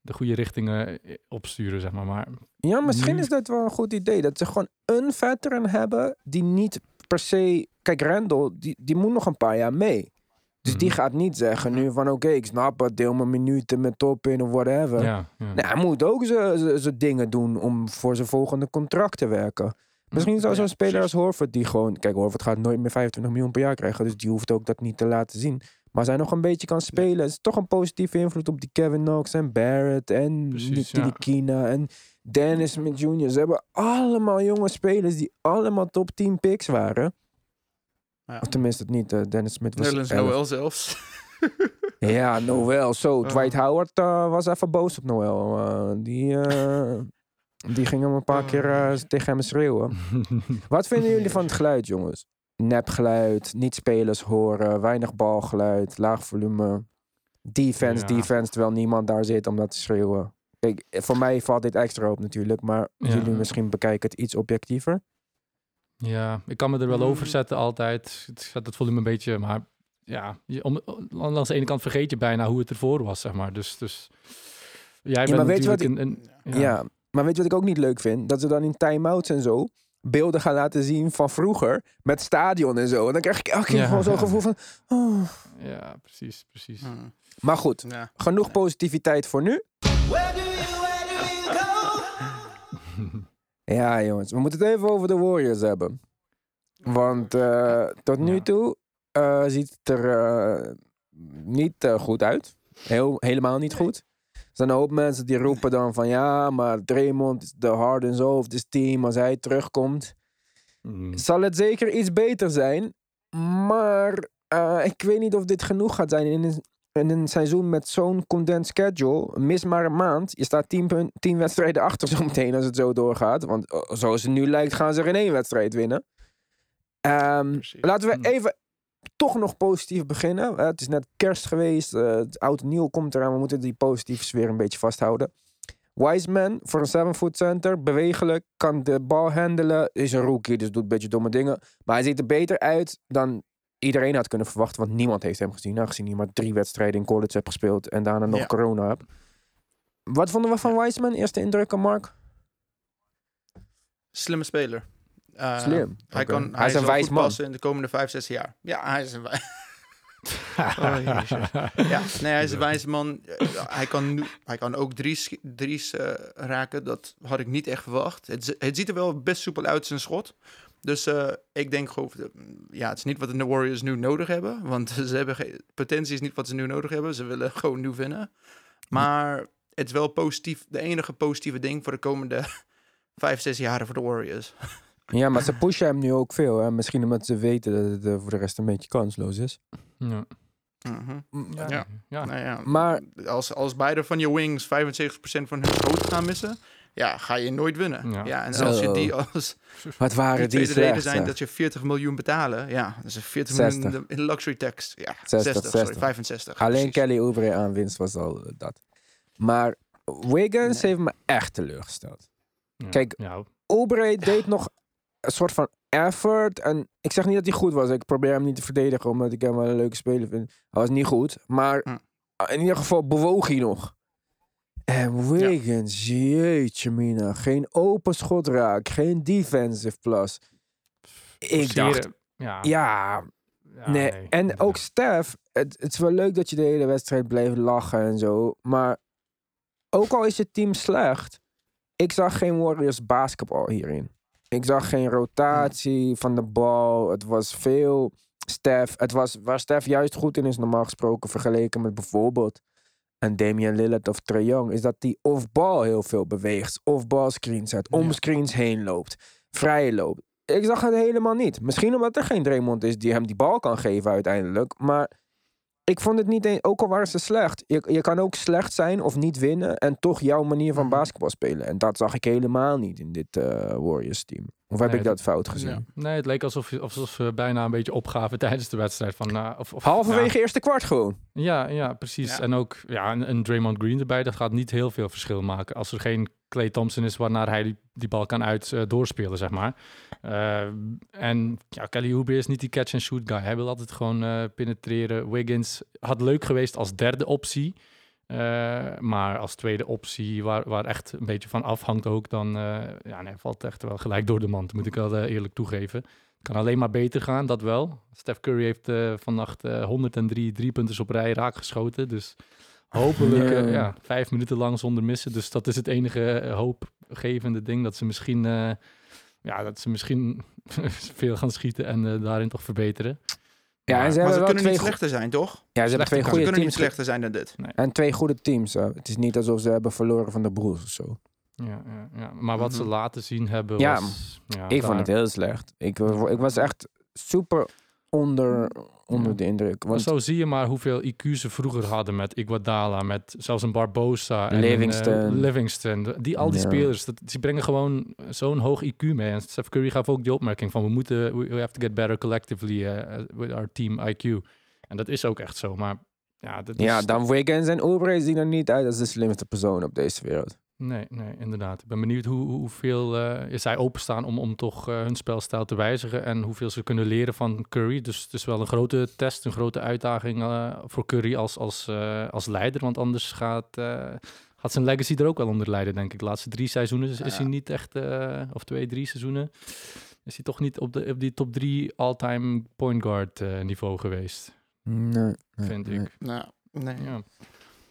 de goede richtingen eh, opsturen, zeg maar. Maar Ja, misschien Nu- is dat wel een goed idee. Dat ze gewoon een veteran hebben die niet per se... Kijk, Randall, die, die moet nog een paar jaar mee. Dus die Mhm. gaat niet zeggen nu van... Oké, ik snap het, deel mijn minuten met top in of whatever. ja, ja. Nee, hij moet ook zijn dingen doen om voor zijn volgende contract te werken. Misschien zou Ja, zo'n speler als. Horford die gewoon... Kijk, Horford gaat nooit meer 25 miljoen per jaar krijgen. Dus die hoeft ook dat niet te laten zien. Maar als hij nog een beetje kan spelen... is toch een positieve invloed op die Kevin Knox en Barrett en Precies, die ja. Kina en Dennis Smith Jr. Ze hebben allemaal jonge spelers die allemaal top 10 picks waren. Ja. Of tenminste niet. eh, Dennis Smith was Nerlens 11. Noel zelfs. Ja, Noel. Zo, Ja. Dwight Howard eh, was even boos op Noel. Eh, die, die ging hem een paar keer eh, tegen hem schreeuwen. Wat vinden jullie van het geluid, jongens? Nepgeluid, niet spelers horen, weinig balgeluid, laag volume. Defense, Ja. defense, terwijl niemand daar zit om dat te schreeuwen. Kijk, voor mij valt dit extra op natuurlijk, maar Ja. jullie misschien bekijken het iets objectiever. Ja, ik kan me er wel Mm. over zetten altijd. Het zet het volume een beetje, maar ja, je, om, aan de ene kant vergeet je bijna hoe het ervoor was, zeg maar. Dus, dus jij bent maar weet je wat een, een- Ja. Maar weet je wat ik ook niet leuk vind? Dat ze dan in time-outs en zo beelden gaan laten zien van vroeger met stadion en zo. En dan krijg ik elke keer Ja. gewoon zo'n gevoel van... oh. ja, precies, precies. Hmm. Maar goed, Ja. genoeg positiviteit voor nu. Ja, jongens, we moeten het even over de Warriors hebben. Want eh, tot nu Ja. toe eh, ziet het er eh, niet goed uit. Heel, helemaal niet goed. Er zijn een hoop mensen die roepen dan van ja, maar Draymond is de hard and soul of this team als hij terugkomt. Mm. Zal het zeker iets beter zijn, maar eh, ik weet niet of dit genoeg gaat zijn in een, in een seizoen met zo'n condensed schedule. Mis maar een maand. Je staat tien, punt, tien wedstrijden achter zometeen als het zo doorgaat. Want eh, zoals het nu lijkt gaan ze er in één wedstrijd winnen. Ehm, laten we Hmm. even toch nog positief beginnen. Eh, het is net kerst geweest. eh, het oud en nieuw komt eraan. We moeten die positieve sfeer een beetje vasthouden. Wiseman voor een 7-foot center, bewegelijk, kan de bal handelen. Is een rookie, dus doet een beetje domme dingen. Maar hij ziet er beter uit dan iedereen had kunnen verwachten. Want niemand heeft hem gezien. Aangezien hij maar drie wedstrijden in college heeft gespeeld. En daarna nog Ja. corona hebt. Wat vonden we van Wiseman? Eerste indrukken, Mark? Slimme speler. Eh, Slim. Hij, kan, Hij hij, is een zal wijs man. passen in de komende vijf, zes jaar. Ja, hij is een wij- Oh, ja, nee, hij is een wijze man. Eh, Hij kan, nu, hij kan ook drie's, drie's eh, raken. Dat had ik niet echt verwacht. Het, het ziet er wel best soepel uit zijn schot. Dus eh, ik denk gewoon, ja, het is niet wat de Warriors nu nodig hebben. Want ze hebben geen, potentie is niet wat ze nu nodig hebben. Ze willen gewoon nu winnen. Maar het is wel positief. De enige positieve ding voor de komende vijf, zes jaren voor de Warriors. Ja, maar ze pushen hem nu ook veel. Hè? Misschien omdat ze weten dat het eh, voor de rest een beetje kansloos is. Ja. Mhm. Ja. Ja. ja. Nou ja, Maar- als, als beide van je wings 75% van hun schoten gaan missen, ja, ga je nooit winnen. Ja. Ja, en als je die als wat waren die die tweede reden zijn dat je 40 miljoen betalen, ja, dat is 40 60. miljoen in luxury tax. Ja, 60, 60, sorry, 60. 65. Alleen precies. Kelly Oubre aan winst was al eh, dat. Maar Wiggins Nee. heeft me echt teleurgesteld. Ja. Kijk, Ja. Oubre deed nog een soort van effort. En ik zeg niet dat hij goed was. Ik probeer hem niet te verdedigen, omdat ik hem wel een leuke speler vind. Hij was niet goed. Maar Hm. in ieder geval bewoog hij nog. En Wiggins, jeetje mina. Geen open schot raak. Geen defensive plus. Ik dacht, Ja. ja, ja, nee. En ook Stef, het, het is wel leuk dat je de hele wedstrijd blijft lachen en zo. Maar ook al is het team slecht, ik zag geen Warriors basketbal hierin. Ik zag geen rotatie van de bal. Het was veel Stef. Het was waar Stef juist goed in is, normaal gesproken, vergeleken met bijvoorbeeld een Damian Lillard of Trae Young, is dat hij off-bal heel veel beweegt. Off-bal screens zet, om screens heen loopt, vrij loopt. Ik zag het helemaal niet. Misschien omdat er geen Draymond is die hem die bal kan geven uiteindelijk. Maar ik vond het niet eens, ook al waren ze slecht. Je, je kan ook slecht zijn of niet winnen en toch jouw manier van Mhm. basketbal spelen. En dat zag ik helemaal niet in dit eh, Warriors team. Of heb Nee, ik dat fout gezien? Ja. Nee, het leek alsof, je- alsof ze bijna een beetje opgaven tijdens de wedstrijd. Van, nou, of, of, Halverwege eerste kwart gewoon. Ja, ja, precies. Ja. En ook ja, een, een Draymond Green erbij, dat gaat niet heel veel verschil maken. Als er geen Clay Thompson is waarnaar hij die, die bal kan uit eh, doorspelen, zeg maar. Eh, en ja, Kelly Oubre is niet die catch-and-shoot guy. Hij wil altijd gewoon eh, penetreren. Wiggins had leuk geweest als derde optie. Eh, maar als tweede optie, waar, waar echt een beetje van afhangt ook, dan ja, nee, valt echt wel gelijk door de mand, moet ik wel eerlijk toegeven. Kan alleen maar beter gaan, dat wel. Steph Curry heeft vannacht eh 103 driepunters op rij raak geschoten. Dus hopelijk Ja. ja, vijf minuten lang zonder missen. Dus dat is het enige hoopgevende ding. Dat ze misschien, ja, dat ze misschien veel gaan schieten en eh, daarin toch verbeteren. Ja, Maar- en ze Maar hebben ze kunnen twee, niet slechter zijn, toch? ja, ze hebben twee kan- Ze goede kunnen niet teams. slechter zijn dan dit. En twee goede teams. hè. Het is niet alsof ze hebben verloren van de Broers of zo. Ja, ja, ja. Maar wat ze Mhm. laten zien hebben Ja, was... Ja, ik vond het heel slecht. Ik, wa- ik was echt super onder, onder Ja. de indruk. Maar Want zo zie je maar hoeveel IQ ze vroeger hadden met Iguodala, met zelfs een Barbosa en Livingston. Een, eh, Livingston. Die, al die Ja. spelers, dat, die brengen gewoon zo'n hoog IQ mee. En Steph Curry gaf ook die opmerking van we moeten, we have to get better collectively eh, with our team IQ. En dat is ook echt zo, maar ja, dat is... ja, dan Wiggins en Oubre zien er niet uit als de slimste persoon op deze wereld. Nee, nee, inderdaad. Ik ben benieuwd hoe, hoeveel eh zij openstaan om, om toch eh, hun spelstijl te wijzigen en hoeveel ze kunnen leren van Curry. Dus het is wel een grote test, een grote uitdaging eh, voor Curry als, als, eh, als leider. Want anders gaat, eh, gaat zijn legacy er ook wel onder lijden, denk ik. De laatste drie seizoenen is, is Ja. hij niet echt, eh, of twee, drie seizoenen, is hij toch niet op, de, op die top drie all-time point guard eh, niveau geweest, Nee, nee, vind nee. ik. Nou, nee. Ja.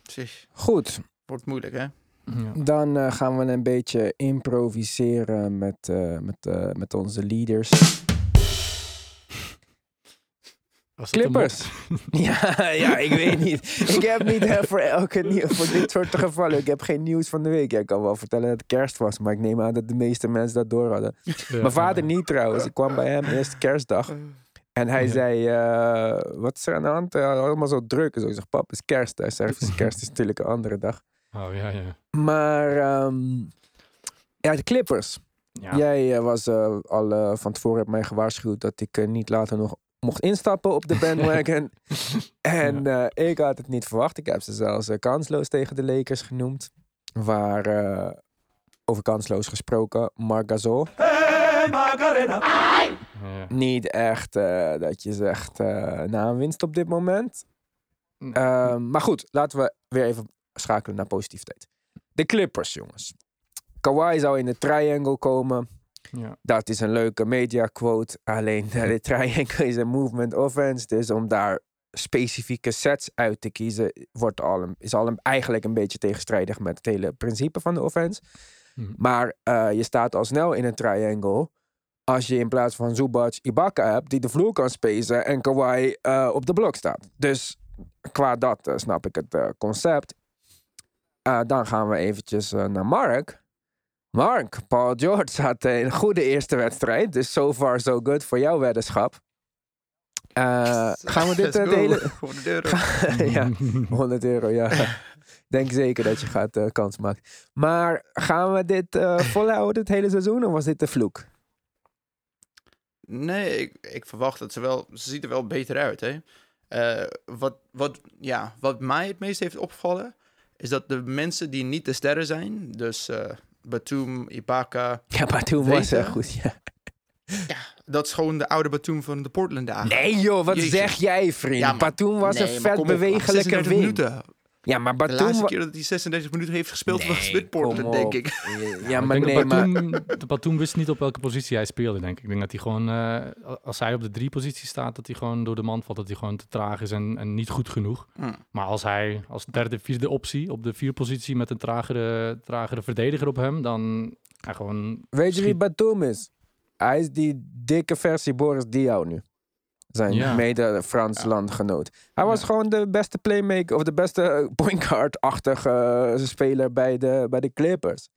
Precies. Goed, Wordt moeilijk, hè? Ja. dan eh, gaan we een beetje improviseren met, eh, met, eh, met onze leaders. Clippers. ja, ja, ik weet niet. Ik heb niet voor elke nieuws, voor dit soort gevallen. Ik heb geen nieuws van de week. Ja, ik kan wel vertellen dat het kerst was, maar ik neem aan dat de meeste mensen dat door hadden. Ja, Mijn vader ja. niet trouwens. Ik kwam bij hem eerste kerstdag. En hij Ja. zei, eh, wat is er aan de hand? Uh, allemaal zo druk. Dus ik zeg, pap, het is kerst. Hij zei, kerst is natuurlijk een andere dag. Oh, ja, ja. Maar ehm, ja, de Clippers. ja. Jij eh, was eh, al eh, van tevoren heb mij gewaarschuwd dat ik niet later nog mocht instappen op de bandwagon. en eh, ik had het niet verwacht. Ik heb ze zelfs kansloos tegen de Lakers genoemd. waar eh, over kansloos gesproken, Marc Gasol. Ja. Niet echt dat je zegt eh na een winst op dit moment. Ehm, maar goed, laten we weer even schakelen naar positiviteit. De Clippers, jongens. Kawhi zou in de triangle komen. Ja. Dat is een leuke media quote. Alleen eh, de triangle is een movement offense. Dus om daar specifieke sets uit te kiezen, wordt al een, is al een, eigenlijk een beetje tegenstrijdig met het hele principe van de offense. Mhm. Maar eh, je staat al snel in een triangle. Als je in plaats van Zubac Ibaka hebt, die de vloer kan spacen en Kawhi eh, op de blok staat. Dus qua dat snap ik het concept. Eh, dan gaan we eventjes eh, naar Mark. Mark, Paul George had een goede eerste wedstrijd. Dus so far so good voor jouw weddenschap. Eh, gaan we dit delen? 100 euro. ja, 100 euro, ja. Denk zeker dat je gaat kans maken. Maar gaan we dit volhouden het hele seizoen of was dit de vloek? Nee, ik, ik verwacht dat ze wel... Ze ziet er wel beter uit, hè. Wat, wat, ja, wat mij het meest heeft opgevallen... is dat de mensen die niet de sterren zijn... dus eh Batum, Ibaka... Ja, toen was het goed. Ja. dat is gewoon de oude Batum van de Portland dagen. Nee joh, wat Jezus. zeg jij vriend? Ja, maar- Batum was Nee, een vet bewegelijke 36 wing. minuten. Ja, maar De Batum... laatste wa- keer dat hij 36 minuten heeft gespeeld was Nee, met Portland, kom denk ik. Ja, maar nee, maar... De Batum wist niet op welke positie hij speelde, denk ik. Ik denk dat hij gewoon, eh, als hij op de drie positie staat, dat hij gewoon door de man valt, dat hij gewoon te traag is en, en niet goed genoeg. Hm. Maar als hij als derde, vierde optie op de vier positie met een tragere, tragere verdediger op hem, dan hij gewoon... Weet je wie Batum is? Hij is die dikke versie Boris Diaw nu. Zijn Ja. mede-Frans landgenoot. Hij was Ja. gewoon de beste playmaker, of de beste point guard-achtige eh, speler bij de, bij de Clippers.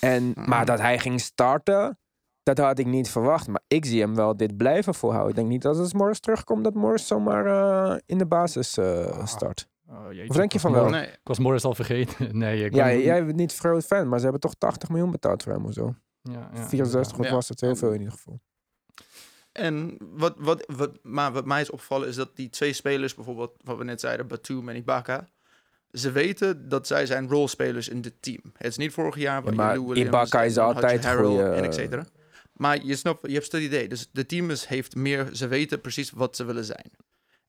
En, Maar dat hij ging starten, dat had ik niet verwacht. Maar ik zie hem wel dit blijven volhouden. Ik denk niet dat als Morris terugkomt, dat Morris zomaar eh, in de basis eh, start. Oh, jeetje, Of denk je van wel? Nee, Ik was Morris al vergeten. nee, ik Ja, ben- jij bent niet groot fan, maar ze hebben toch 80 miljoen betaald voor hem of zo. ja, ja, 64, wat Ja. was het? Heel veel in ieder geval. En wat, wat, wat, maar wat mij is opgevallen is dat die twee spelers, bijvoorbeeld wat we net zeiden, Batum en Ibaka, ze weten dat zij zijn rolspelers in dit team. Het is niet vorig jaar, waar Ja, maar Williams Ibaka is altijd goeie, en eh, et cetera. Maar je snapt, je hebt steady idee. Dus de team is, heeft meer, ze weten precies wat ze willen zijn.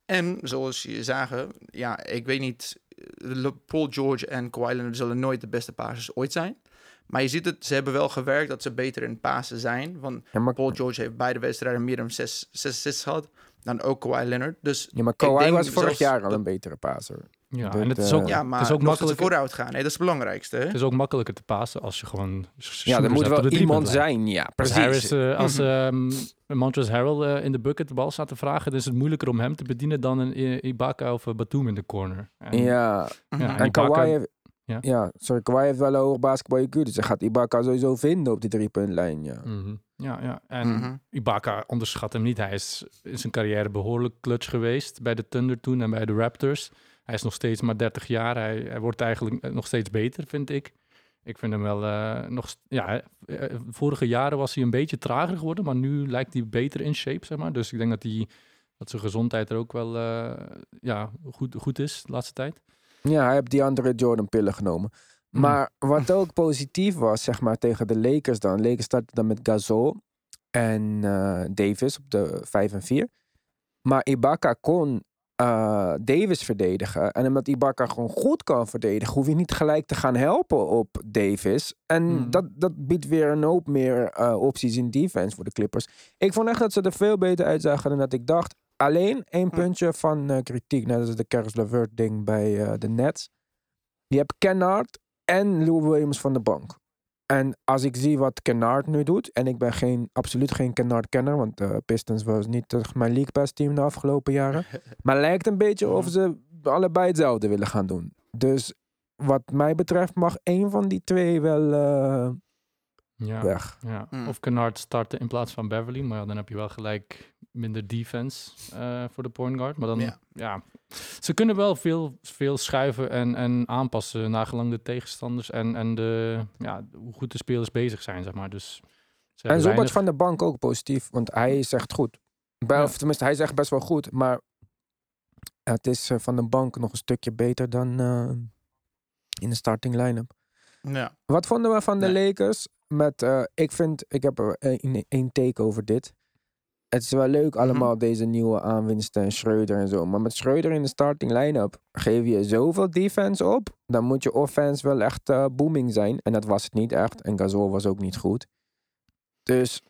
En zoals je zagen, ja, ik weet niet, eh, Paul George en Kawhi Leonard zullen nooit de beste passers ooit zijn. Maar je ziet het, ze hebben wel gewerkt dat ze beter in pasen zijn. Want Ja, maar, Paul George heeft beide wedstrijden meer dan zes, zes assists gehad. Dan ook Kawhi Leonard. Dus ja, maar Kawhi was vorig jaar al een betere passer. Ja, en het is eh, ook, ja, maar het is ook makkelijker. vooruit gaan. Nee, dat is het belangrijkste. Hè? Het is ook makkelijker te pasen als je gewoon. Ja, er moet wel iemand zijn, ja, Als precies. Harris, eh, als ehm Montrezl Harrell eh, in de bucket de bal staat te vragen, dan is het moeilijker om hem te bedienen dan een Ibaka of een Batum in de corner. En, ja. Ja, en Ibaka- Kawhi heeft, ja. Ja. sorry, Kawhi heeft wel een hoog basketbal IQ, dus hij gaat Ibaka sowieso vinden op die driepuntlijn, ja. Mhm. ja, ja. En Mhm. Ibaka onderschat hem niet. Hij is in zijn carrière behoorlijk clutch geweest bij de Thunder toen en bij de Raptors. Hij is nog steeds maar 30 jaar. Hij, hij wordt eigenlijk eh, nog steeds beter, vind ik. Ik vind hem wel eh, nog... Ja, eh, vorige jaren was hij een beetje trager geworden, maar nu lijkt hij beter in shape, zeg maar. Dus ik denk dat, hij, dat zijn gezondheid er ook wel eh, ja, goed, goed is de laatste tijd. Ja, hij heeft die andere Jordan pillen genomen. Mhm. Maar wat ook positief was, zeg maar, tegen de Lakers dan. Lakers starten dan met Gasol en eh, Davis op de 5 en 4. Maar Ibaka kon eh, Davis verdedigen. En omdat Ibaka gewoon goed kan verdedigen, hoef je niet gelijk te gaan helpen op Davis. En Mhm. dat, dat biedt weer een hoop meer eh, opties in defense voor de Clippers. Ik vond echt dat ze er veel beter uitzagen dan dat ik dacht. Alleen één puntje van eh, kritiek, net als de Caris LeVert ding bij eh, de Nets. Je hebt Kennard en Lou Williams van de bank. En als ik zie wat Kennard nu doet, en ik ben geen, absoluut geen Kennard-kenner, want de Pistons was niet eh, mijn League Pass team de afgelopen jaren. Maar lijkt een beetje of ze allebei hetzelfde willen gaan doen. Dus wat mij betreft mag één van die twee wel eh, Ja. weg. Ja. Mm. Of Kennard starten in plaats van Beverly. Maar ja, dan heb je wel gelijk minder defense eh, voor de point guard. Maar dan, ja. Ja. ze kunnen wel veel, veel schuiven en, en aanpassen nagelang de tegenstanders en, en de, ja, hoe goed de spelers bezig zijn, zeg maar. Dus ze En weinig- van de bank ook positief, want hij zegt goed. Bij, Ja. Of tenminste, hij zegt best wel goed, maar het is eh, van de bank nog een stukje beter dan eh, in de starting line-up. Ja. Wat vonden we van de Nee. Lakers? Met, eh, ik vind, ik heb er één- één take over dit. Het is wel leuk Mhm. allemaal deze nieuwe aanwinsten en Schreuder en zo. Maar met Schreuder in de starting line-up geef je zoveel defense op. Dan moet je offense wel echt eh, booming zijn. En dat was het niet echt. En Gasol was ook niet goed. Dus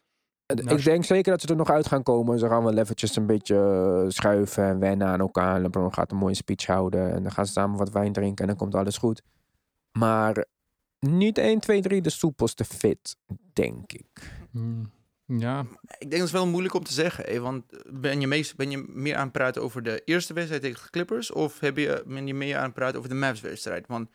eh, Nou, ik denk zeker dat ze er nog uit gaan komen. Ze gaan wel eventjes een beetje eh, schuiven en wennen aan elkaar. LeBron gaat een mooie speech houden. En dan gaan ze samen wat wijn drinken en dan komt alles goed. Maar niet 1, 2, 3 de soepelste fit, denk ik. Mm, Ja, Ik denk dat is wel moeilijk om te zeggen. hè, want ben je, meest, ben je meer aan het praten over de eerste wedstrijd tegen de Clippers? Of heb je, ben je meer aan het praten over de Mavs-wedstrijd? Want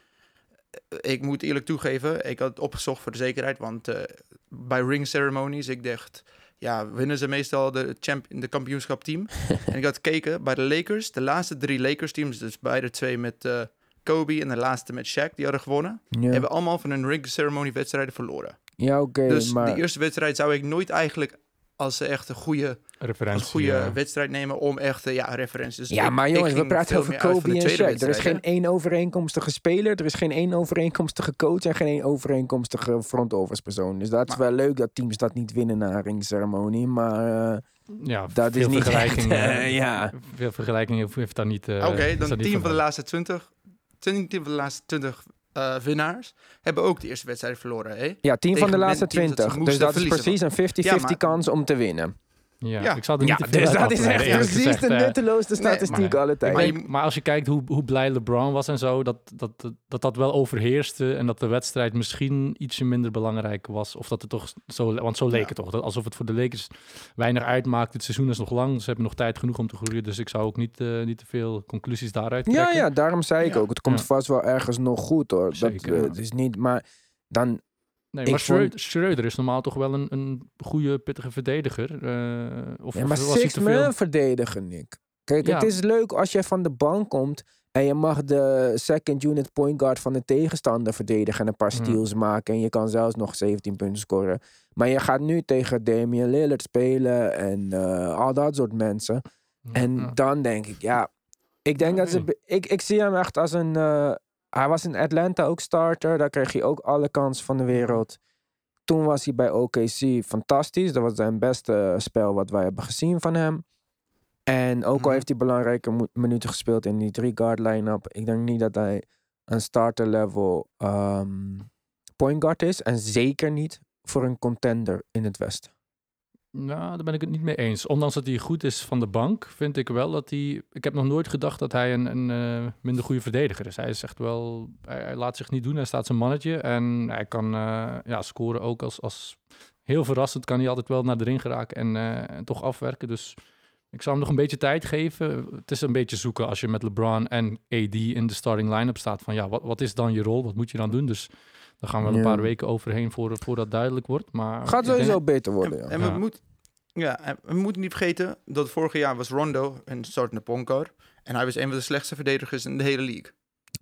eh, ik moet eerlijk toegeven, ik had het opgezocht voor de zekerheid. Want eh, bij ring ceremonies, ik dacht, ja, winnen ze meestal de, champ, de kampioenschapteam. en ik had gekeken bij de Lakers, de laatste drie Lakers-teams, dus beide twee met eh, Kobe en de laatste met Shaq, die hadden gewonnen, Ja, hebben allemaal van hun ring ceremony wedstrijden verloren. Ja oké, dus maar... de eerste wedstrijd zou ik nooit eigenlijk als echt een goede, als referentie. goede wedstrijd nemen om echt, eh, ja, referenties. Dus ja, ik- maar ik jongens, we praten over Kobe en Shaq. Er is geen één overeenkomstige speler, er is geen één overeenkomstige coach en geen één overeenkomstige front office persoon. Dus dat is Maar- wel leuk dat teams dat niet winnen na een ringceremonie, maar eh, ja, dat is veel niet vergelijking. echt, eh, ja. Veel vergelijking heeft- heeft daar niet. eh, Oké, dan 10 van de laatste 20, 10 van de laatste 20 eh, winnaars hebben ook de eerste wedstrijd verloren. Hè? Ja, 10 van de laatste teams dat ze 20. Dus dat is precies een 50-50 Ja, maar- kans om te winnen. Ja, Ja. ik zal er niet Ja, te veel dus dat is echt precies gezegd, de nutteloosste statistiek maar- alle tijd. Maar, als je kijkt hoe, hoe blij LeBron was en zo, dat dat, dat, dat dat wel overheerste en dat de wedstrijd misschien ietsje minder belangrijk was. Of dat het toch zo, want zo leek Ja. het toch. Dat alsof het voor de Lakers weinig uitmaakt. Het seizoen is nog lang, ze hebben nog tijd genoeg om te groeien. Dus ik zou ook niet, eh, niet te veel conclusies daaruit Ja, trekken. ja, daarom zei ik Ja. ook. Het komt Ja. vast wel ergens nog goed hoor. Dat, Zeker, eh, ja. het is niet, maar dan Nee, maar vond- Schreuder, is normaal toch wel een, een goede, pittige verdediger. eh, of, Ja, maar was hij six te veel? man verdedigen, Nick. Kijk, Ja. het is leuk als je van de bank komt en je mag de second unit point guard van de tegenstander verdedigen en een paar Mhm. steals maken en je kan zelfs nog 17 punten scoren. Maar je gaat nu tegen Damian Lillard spelen en eh, al dat soort mensen. En dan denk ik, ja, ik denk dat ze, ik, ik zie hem echt als een, eh, hij was in Atlanta ook starter, daar kreeg hij ook alle kansen van de wereld. Toen was hij bij OKC fantastisch. Dat was zijn beste spel wat wij hebben gezien van hem. En ook al Mhm. heeft hij belangrijke minuten gespeeld in die drie guard line-up. Ik denk niet dat hij een starter level ehm, point guard is. En zeker niet voor een contender in het Westen. Nou, daar ben ik het niet mee eens. Ondanks dat hij goed is van de bank, vind ik wel dat hij... Ik heb nog nooit gedacht dat hij een, een eh, minder goede verdediger is. Hij is echt wel... Hij, laat zich niet doen, hij staat zijn mannetje. En hij kan eh, ja, scoren ook als, als... Heel verrassend kan hij altijd wel naar de ring geraken en, eh, en toch afwerken. Dus ik zou hem nog een beetje tijd geven. Het is een beetje zoeken als je met LeBron en AD in de starting line-up staat. Van ja, wat, wat is dan je rol? Wat moet je dan doen? Dus daar gaan we wel een Ja. paar weken overheen voor, voor dat duidelijk wordt. Maar Gaat denk- sowieso beter worden, ja. En, en we, Ja. moet, ja, we moeten niet vergeten dat vorig jaar was Rondo een startende point guard. En hij was een van de slechtste verdedigers in de hele league.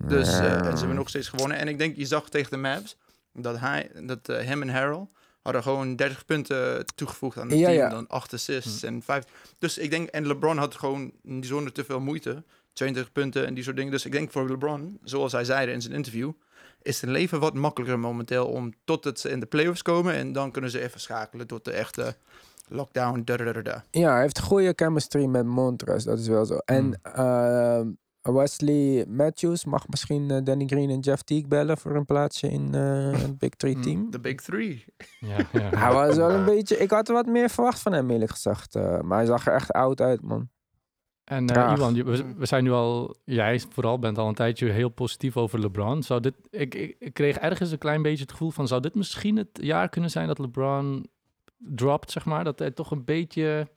Dus, eh, en ze hebben nog steeds gewonnen. En ik denk, je zag tegen de Mavs dat, hij, dat eh, hem en Harold hadden gewoon 30 punten toegevoegd aan het Ja, team. ja. Dan 8 assists en 5. Dus ik denk, en LeBron had gewoon niet zonder te veel moeite. 22 punten en die soort dingen. Dus ik denk voor LeBron, zoals hij zei in zijn interview, is het leven wat makkelijker momenteel om totdat ze in de playoffs komen. En dan kunnen ze even schakelen tot de echte lockdown. Da, da, da, da, da. Ja, hij heeft goede chemistry met Montres, dat is wel zo. En ehm, Wesley Matthews mag misschien eh, Danny Green en Jeff Teague bellen voor een plaatsje in eh, het Big Three team. De Big Three. Ja, ja. Hij was wel een beetje... Ik had er wat meer verwacht van hem, eerlijk gezegd. eh, maar hij zag er echt oud uit, man. En Traag. Iwan, je- we, we zijn nu al, jij vooral bent al een tijdje heel positief over LeBron. Zou dit, ik, ik, ik kreeg ergens een klein beetje het gevoel van, zou dit misschien het jaar kunnen zijn dat LeBron dropt, zeg maar? Dat hij toch een beetje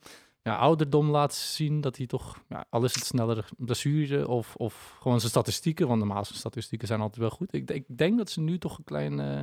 ja, ouderdom laat zien, dat hij toch, ja, al is het sneller blessure of, of gewoon zijn statistieken, want normaal zijn statistieken zijn altijd wel goed. Ik, denk- ik denk dat ze nu toch een, klein, eh,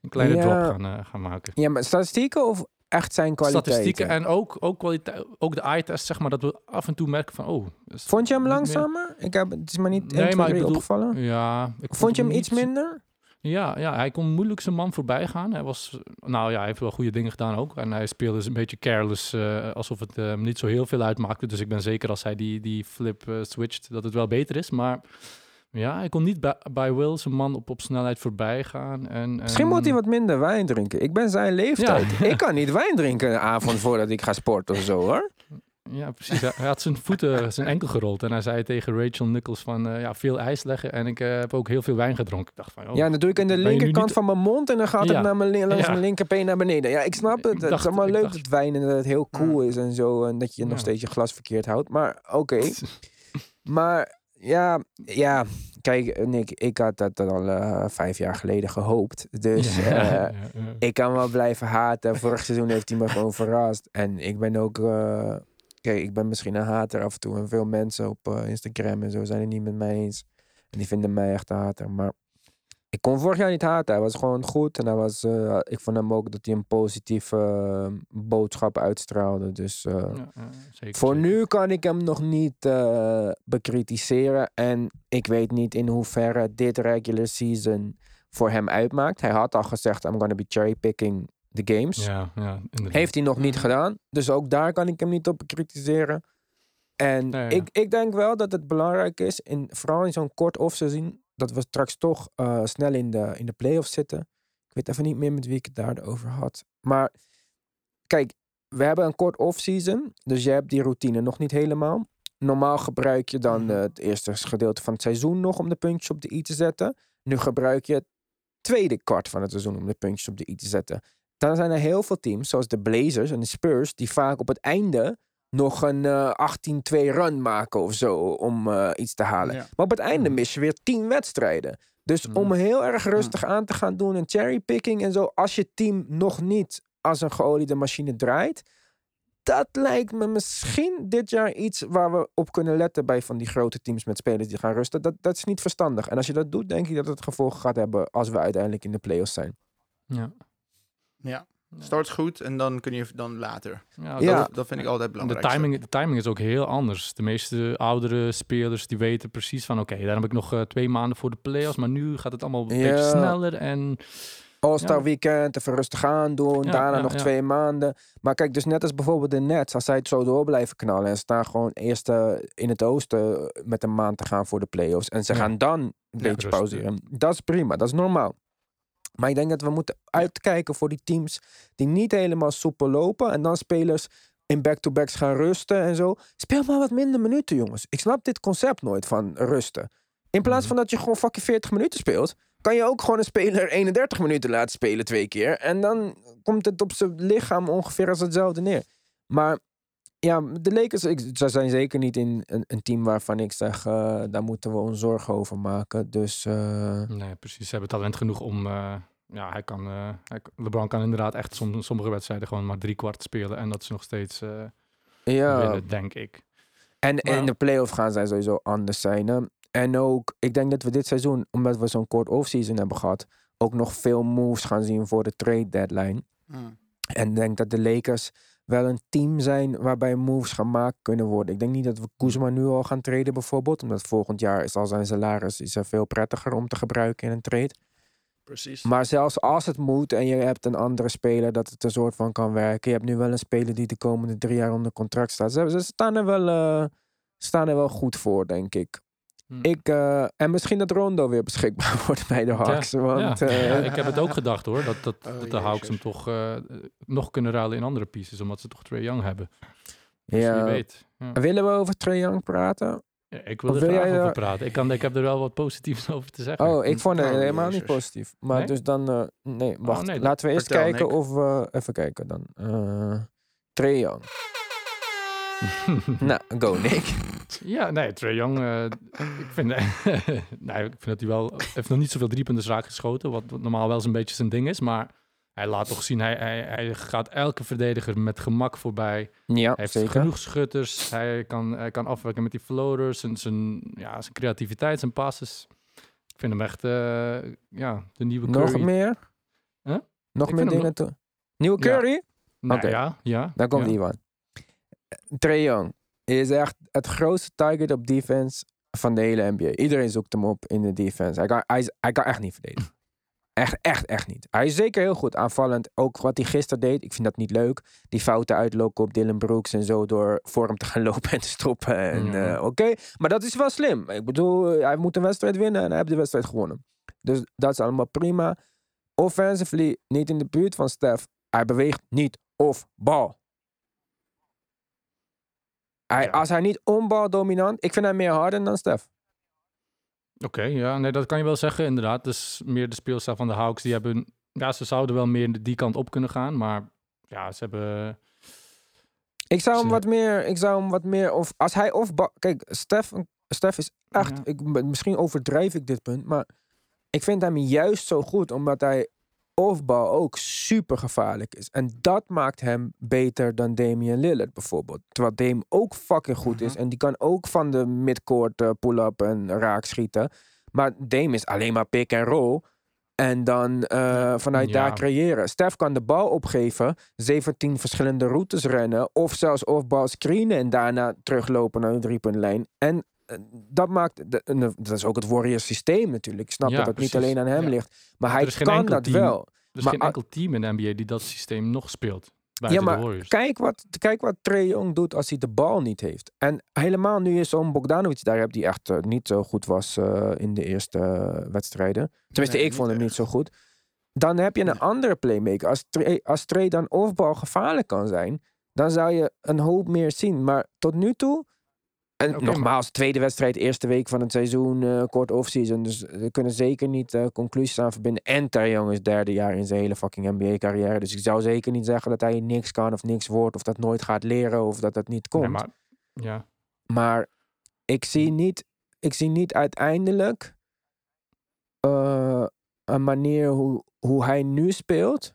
een kleine Ja. drop gaan, eh, gaan maken. Ja, maar statistieken of echt zijn kwaliteiten? Statistieken en ook, ook, kwaliteit, ook de eye-test, zeg maar, dat we af en toe merken van, oh... Vond je hem meer- langzamer? Ik heb, het is maar niet Nee, 1, 2, maar ik 3 bedoel- opgevallen. Ja, ik Vond je hem iets minder? Ja, ja, hij kon moeilijk zijn man voorbij gaan. Hij was, nou ja, hij heeft wel goede dingen gedaan ook. En hij speelde dus een beetje careless, eh, alsof het hem niet zo heel veel uitmaakte. Dus ik ben zeker als hij die, die flip eh, switcht, dat het wel beter is. Maar Ja, hij kon niet bij, bij Will zijn man op, op snelheid voorbij gaan. En, Misschien en- moet hij wat minder wijn drinken. Ik ben zijn leeftijd. Ja. Ik kan niet wijn drinken een avond voordat ik ga sporten of zo hoor. Ja, precies. Hij had zijn voeten, zijn enkel gerold. En hij zei tegen Rachel Nichols van, eh, ja, veel ijs leggen. En ik eh, heb ook heel veel wijn gedronken. Ik dacht van, oh, Ja, dat doe ik aan de linkerkant niet- van mijn mond en dan gaat het naar mijn, langs Ja. mijn linkerbeen naar beneden. Ja, ik snap het. Ik het is allemaal leuk dacht- dat wijn en dat het heel cool is en zo. En dat je nog steeds je glas verkeerd houdt. Maar oké. Maar ja, ja, kijk Nick, ik had dat al eh, vijf jaar geleden gehoopt. Dus Ja, eh, ja, ja. ik kan wel blijven haten. Vorig seizoen heeft hij me gewoon verrast. En ik ben ook... eh, kijk, ik ben misschien een hater af en toe. En veel mensen op eh, Instagram en zo zijn het niet met mij eens. En die vinden mij echt een hater. Maar ik kon vorig jaar niet haten. Hij was gewoon goed. En hij was, eh, ik vond hem ook dat hij een positieve eh, boodschap uitstraalde. Dus eh, Ja, zeker, voor zeker. nu kan ik hem nog niet bekritiseren. En ik weet niet in hoeverre dit regular season voor hem uitmaakt. Hij had al gezegd, I'm gonna be cherrypicking the games. Ja, ja. Heeft hij nog niet gedaan. Dus ook daar kan ik hem niet op bekritiseren. En. Ik, ik denk wel dat het belangrijk is, in, vooral in zo'n kort offseason, dat we straks toch eh, snel in de, in de playoffs zitten. Ik weet even niet meer met wie ik het daarover had. Maar kijk, we hebben een kort offseason, dus je hebt die routine nog niet helemaal. Normaal gebruik je dan Mhm. eh, het eerste gedeelte van het seizoen nog om de puntjes op de i te zetten. Nu gebruik je het tweede kwart van het seizoen om de puntjes op de i te zetten. Dan zijn er heel veel teams, zoals de Blazers en de Spurs, die vaak op het einde nog een eh 18-2 run maken of zo om eh, iets te halen. Ja. Maar op het einde mis je weer 10 wedstrijden. Dus Mhm. om heel erg rustig aan te gaan doen en cherrypicking en zo, als je team nog niet als een geoliede machine draait, dat lijkt me misschien dit jaar iets waar we op kunnen letten bij van die grote teams met spelers die gaan rusten. Dat, dat is niet verstandig. En als je dat doet, denk ik dat het gevolgen gaat hebben als we uiteindelijk in de playoffs zijn. Ja. Ja. Start goed en dan kun je dan later. Ja, Ja. Dat, dat vind ik altijd En de belangrijk. timing, de timing is ook heel anders. De meeste oudere spelers die weten precies van... oké, daar heb ik nog eh, twee maanden voor de playoffs... maar nu gaat het allemaal een Ja. beetje sneller en... All-Star Ja. weekend, even rustig aan doen. Ja, daarna ja, nog ja. twee maanden. Maar kijk, dus net als bijvoorbeeld de Nets. Als zij het zo door blijven knallen. En ze staan gewoon eerst eh, in het oosten met een maand te gaan voor de playoffs. En ze Ja. gaan dan een beetje pauzeren. Dat is prima, dat is normaal. Maar ik denk dat we moeten uitkijken voor die teams die niet helemaal soepel lopen. En dan spelers in back-to-backs gaan rusten en zo. Speel maar wat minder minuten, jongens. Ik snap dit concept nooit van rusten. In plaats Mhm. van dat je gewoon fucking 40 minuten speelt, kan je ook gewoon een speler 31 minuten laten spelen twee keer. En dan komt het op zijn lichaam ongeveer als hetzelfde neer. Maar ja, de Lakers, ik, ze zijn zeker niet in een, een team waarvan ik zeg, eh, daar moeten we ons zorgen over maken. Dus eh, Nee, precies. Ze hebben talent genoeg om... eh, ja, hij kan, eh, hij, LeBron kan inderdaad echt som, sommige wedstrijden gewoon maar drie kwart spelen. En dat is nog steeds eh ja. winnen, denk ik. En Maar- in de playoff gaan zij sowieso anders zijn. Hè? En ook, ik denk dat we dit seizoen, omdat we zo'n kort offseason hebben gehad, ook nog veel moves gaan zien voor de trade deadline. Mm. En ik denk dat de Lakers wel een team zijn waarbij moves gemaakt kunnen worden. Ik denk niet dat we Kuzma nu al gaan traden bijvoorbeeld. Omdat volgend jaar is al zijn salaris is er veel prettiger om te gebruiken in een trade. Precies. Maar zelfs als het moet en je hebt een andere speler dat het een soort van kan werken. Je hebt nu wel een speler die de komende drie jaar onder contract staat. Ze, ze staan, er wel, eh, staan er wel goed voor, denk ik. Hm. ik eh, en misschien dat Rondo weer beschikbaar wordt bij de Hawks. Want, ja. eh, Ja, ik heb het ook gedacht hoor. Dat, dat, Oh, dat de Hawks hem toch eh, nog kunnen ruilen in andere pieces. Omdat ze toch Trae Young hebben. Dus ja. wie weet. Ja. Willen we over Trae Young praten? Ja, ik wil Of er wil graag jij over daar- praten. Ik, kan, ik heb er wel wat positiefs over te zeggen. Oh, ik vond het Oh, helemaal niet positief. Maar Nee? dus dan... eh, nee, wacht. nee, Laten we eerst kijken Nick. of we... Even kijken dan. Eh Trae Young. nou, go Nick. Ja, nee, Trae Young, eh, ik, vind, nee, ik vind dat hij wel... heeft nog niet zoveel driepunters raak geschoten, wat, wat normaal wel eens een beetje zijn ding is. Maar hij laat toch zien, hij, hij, hij gaat elke verdediger met gemak voorbij. Ja, Hij heeft zeker. genoeg schutters, hij kan, hij kan afwerken met die floaters. En zijn, ja, zijn creativiteit, zijn passes. Ik vind hem echt, eh, ja, de nieuwe Nog Curry. meer? Huh? Nog Ik meer vind hem dingen toe? Nieuwe Ja. Curry? Oké. Ja, ja. Daar komt ja. Iwan. Trae Young is echt het grootste target op defense van de hele NBA. Iedereen zoekt hem op in de defense. Hij kan, hij, hij kan echt niet verdedigen. Echt, echt, echt niet. Hij is zeker heel goed aanvallend. Ook wat hij gisteren deed, ik vind dat niet leuk. Die fouten uitlokken op Dylan Brooks en zo door voor hem te gaan lopen en te stoppen. En, eh, Oké, maar dat is wel slim. Ik bedoel, hij moet een wedstrijd winnen en hij heeft de wedstrijd gewonnen. Dus dat is allemaal prima. Offensively niet in de buurt van Steph. Hij beweegt niet off bal. Hij, Ja. Als hij niet onbal dominant, ik vind hem meer harder dan Steph. Oké, ja, nee, dat kan je wel zeggen, inderdaad. Dus meer de speelstijl van de Hawks, die hebben... Ja, ze zouden wel meer die kant op kunnen gaan, maar ja, ze hebben... Ik zou hem Ze- wat meer, ik zou hem wat meer, of als hij of kijk, Stef, Stef is echt, Ja. ik, misschien overdrijf ik dit punt, maar ik vind hem juist zo goed omdat hij offbal ook super gevaarlijk is. En dat maakt hem beter dan Damian Lillard bijvoorbeeld. Terwijl Dame ook fucking goed is Mhm. en die kan ook van de midcourt eh, pull-up en raak schieten. Maar Dame is alleen maar pick and roll. En dan eh, vanuit Ja. daar creëren. Stef kan de bal opgeven, 17 verschillende routes rennen. Of zelfs offbal screenen en daarna teruglopen naar de driepuntlijn. En eh, dat maakt, en dat is ook het Warriors systeem natuurlijk. Ik snap Ja, dat het niet alleen aan hem Ja. ligt. Maar hij kan dat team wel. Er is Maar geen enkel team in de NBA die dat systeem nog speelt. Ja, maar kijk wat, kijk wat Trae Young doet als hij de bal niet heeft. En helemaal nu je zo'n Bogdanovic daar hebt, die echt eh, niet zo goed was eh, in de eerste eh, wedstrijden. Tenminste, Nee, ik vond hem niet zo goed. Dan heb je een andere playmaker. Als Trae, als Trae dan offbal gevaarlijk kan zijn, dan zou je een hoop meer zien. Maar tot nu toe... En nogmaals, tweede wedstrijd, eerste week van het seizoen, eh, kort offseason. Dus we kunnen zeker niet eh, conclusies aan verbinden. En Trae Young is derde jaar in zijn hele fucking NBA-carrière. Dus ik zou zeker niet zeggen dat hij niks kan of niks wordt. Of dat nooit gaat leren of dat dat niet komt. Nee, maar, ja. Maar ik zie niet, ik zie niet uiteindelijk eh, een manier hoe, hoe hij nu speelt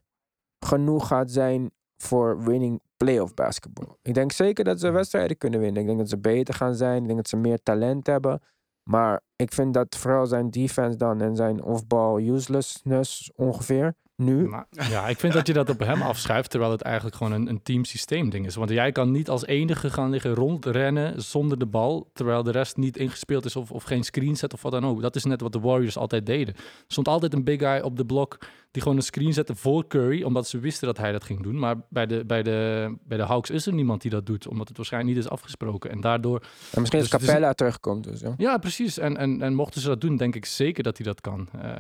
genoeg gaat zijn voor winning playoff basketball. Ik denk zeker dat ze wedstrijden kunnen winnen. Ik denk dat ze beter gaan zijn. Ik denk dat ze meer talent hebben. Maar ik vind dat vooral zijn defense dan en zijn off-ball uselessness ongeveer nu. Maar, ja, ik vind dat je dat op hem afschuift, terwijl het eigenlijk gewoon een, een teamsysteem ding is. Want jij kan niet als enige gaan liggen rondrennen zonder de bal, terwijl de rest niet ingespeeld is of, of geen screen zet of wat dan ook. Dat is net wat de Warriors altijd deden. Er stond altijd een big guy op de blok die gewoon een screen zette voor Curry, omdat ze wisten dat hij dat ging doen. Maar bij de, bij de, bij de Hawks is er niemand die dat doet, omdat het waarschijnlijk niet is afgesproken. En daardoor En misschien Dus- dus- Capella terugkomt. Dus, ja. ja, precies. En, en, en mochten ze dat doen, denk ik zeker dat hij dat kan. Eh,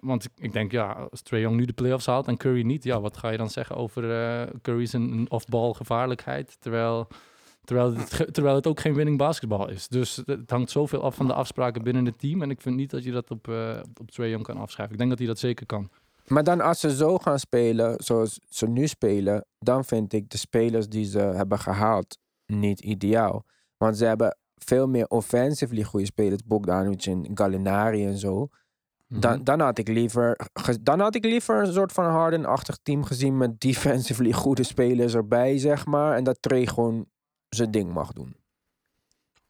want ik, ik denk, ja, als Trae Young nu de playoffs haalt en Curry niet, ja, wat ga je dan zeggen over eh Curry's off-ball gevaarlijkheid, terwijl, terwijl, het, terwijl het ook geen winning basketbal is. Dus het, hangt zoveel af van de afspraken binnen het team en ik vind niet dat je dat op, op, op Trae Young kan afschrijven. Ik denk dat hij dat zeker kan. Maar dan als ze zo gaan spelen, zoals ze nu spelen, dan vind ik de spelers die ze hebben gehaald niet ideaal. Want ze hebben veel meer offensively goede spelers, Bogdanovic en Gallinari en zo. Dan, Mhm. dan, had ik liever, dan had ik liever een soort van Harden-achtig team gezien met defensively goede spelers erbij, zeg maar. En dat Trey gewoon zijn ding mag doen.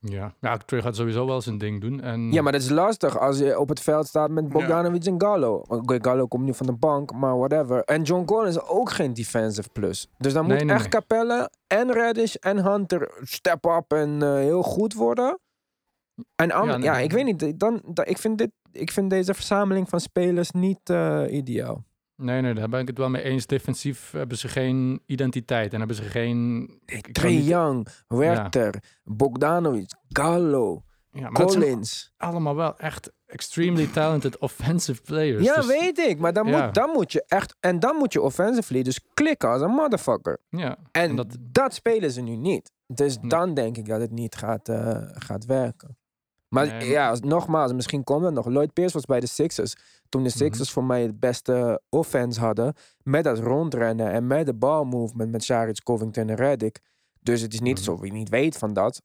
Ja, ja Trae gaat sowieso wel zijn ding doen. En, Ja, maar dat is lastig als je op het veld staat met Bogdanovic en Gallo. Oké, Gallo komt nu van de bank, maar whatever. En John Collins is ook geen defensive plus. Dus dan Nee, moet nee, echt nee. Capella en Reddish en Hunter step up en eh, heel goed worden. En Ja, ja, nee. ik weet niet. Dan, dan, ik, vind dit, ik vind deze verzameling van spelers niet eh, ideaal. Nee, nee, daar ben ik het wel mee eens. Defensief hebben ze geen identiteit en hebben ze geen... Trae Young, Werther, Bogdanovic, Gallo, Ja, Collins. allemaal wel echt extremely talented offensive players. Ja, Dus- weet ik. Maar dan, Ja. moet, dan moet je echt... En dan moet je offensively dus klikken als een motherfucker. Ja, En, En dat, dat- spelen ze nu niet. Dus Nee. dan denk ik dat het niet gaat, eh, gaat werken. Maar Nee, ja, als- nogmaals, misschien komt nog. Lloyd Pierce was bij de Sixers. Toen de Mhm. Sixers voor mij het beste offense hadden. Met dat rondrennen en met de balmovement met Saric, Covington en Reddick. Dus het is niet Mhm. zo wie niet weet van dat.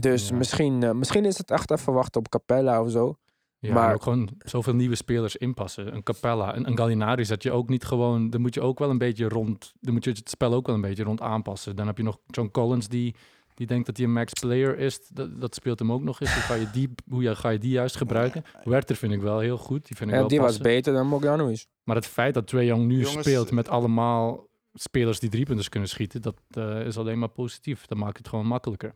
Dus Ja. misschien, eh, misschien is het echt even wachten op Capella of zo. ja Maar- maar ook gewoon zoveel nieuwe spelers inpassen. Een Capella, een, een Gallinari zet je ook niet gewoon... Dan moet je ook wel een beetje rond... Dan moet je het spel ook wel een beetje rond aanpassen. Dan heb je nog John Collins die, die denkt dat hij een max player is. Dat, dat speelt hem ook nog eens. Hoe ga je die, hoe ja, ga je die juist gebruiken? Werther vind ik wel heel goed. Die vind ik Ja, wel die was beter dan Bogdanovic. Maar het feit dat Trae Young nu Jongens, speelt eh, met allemaal spelers die driepunters kunnen schieten, dat eh, is alleen maar positief. Dat maakt het gewoon makkelijker,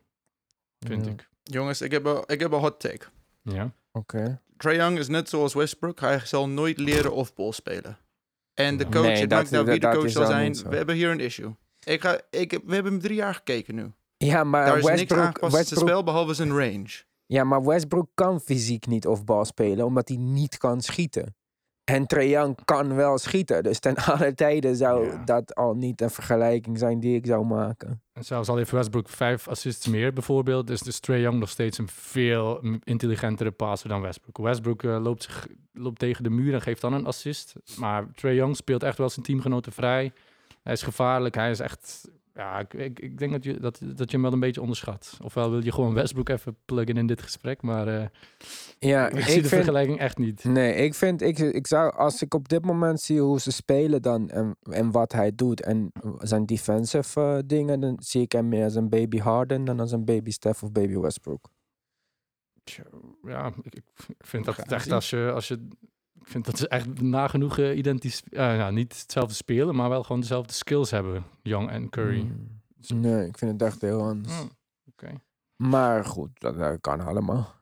vind Ja. ik. Jongens, ik heb, een, ik heb een hot take. Ja. Oké. Trae Young is net zoals Westbrook. Hij zal nooit leren off-ball spelen. En de Nee, coach, dat- het maakt nou wie de coach zal zijn. We hebben hier een issue. Ik ga, ik, we hebben hem drie jaar gekeken nu. Ja, maar Daar is niks Westbrook, aangepast spel, behalve zijn range. ja, maar Westbrook kan fysiek niet off bal spelen, omdat hij niet kan schieten. En Trae Young kan wel schieten. Dus ten alle tijden zou Ja. dat al niet een vergelijking zijn die ik zou maken. En zelfs al heeft Westbrook vijf assists meer bijvoorbeeld, is dus Trae Young nog steeds een veel intelligentere passer dan Westbrook. Westbrook eh, loopt, zich, loopt tegen de muur en geeft dan een assist. Maar Trae Young speelt echt wel zijn teamgenoten vrij. Hij is gevaarlijk, hij is echt... Ja, ik, ik, ik denk dat je, dat, dat je hem wel een beetje onderschat. Ofwel wil je gewoon Westbrook even pluggen in dit gesprek, maar eh, Ja, ik, zie de vergelijking echt niet. Nee, ik vind, ik, ik zou, als ik op dit moment zie hoe ze spelen dan en, en wat hij doet en zijn defensive eh, dingen, dan zie ik hem meer als een baby Harden dan als een baby Steph of baby Westbrook. Ja, ik, ik vind dat echt als je, als je... Ik vind dat ze echt nagenoeg eh, identisch... ja, niet hetzelfde spelen, maar wel gewoon dezelfde skills hebben. Young en Curry. Mm. Nee, ik vind het echt heel anders. Hmm, Oké. Maar goed, dat, dat kan allemaal.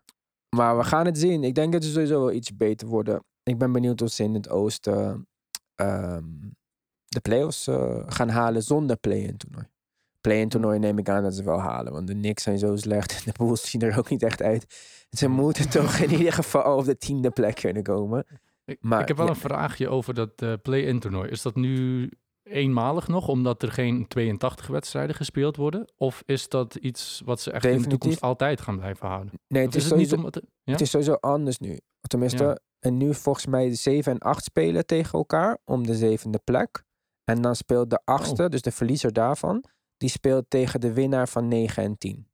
Maar we gaan het zien. Ik denk dat ze sowieso wel iets beter worden. Ik ben benieuwd of ze in het oosten ehm, de playoffs eh, gaan halen zonder play-in toernooi. Play-in toernooi neem ik aan dat ze wel halen. Want de Knicks zijn zo slecht en de Bulls zien er ook niet echt uit. Ze moeten toch in ieder geval op de tiende plek kunnen komen. Ik, Maar, ik heb wel ja. een vraagje over dat eh, play-in toernooi. Is dat nu eenmalig nog, omdat er geen 82 wedstrijden gespeeld worden? Of is dat iets wat ze echt in de toekomst altijd gaan blijven houden? Nee, het is is, het niet sowieso, er- Ja? het is sowieso anders nu. Tenminste, Ja. en nu volgens mij de 7 en 8 spelen tegen elkaar om de zevende plek. En dan speelt de achtste, Oh. dus de verliezer daarvan, die speelt tegen de winnaar van 9 en 10.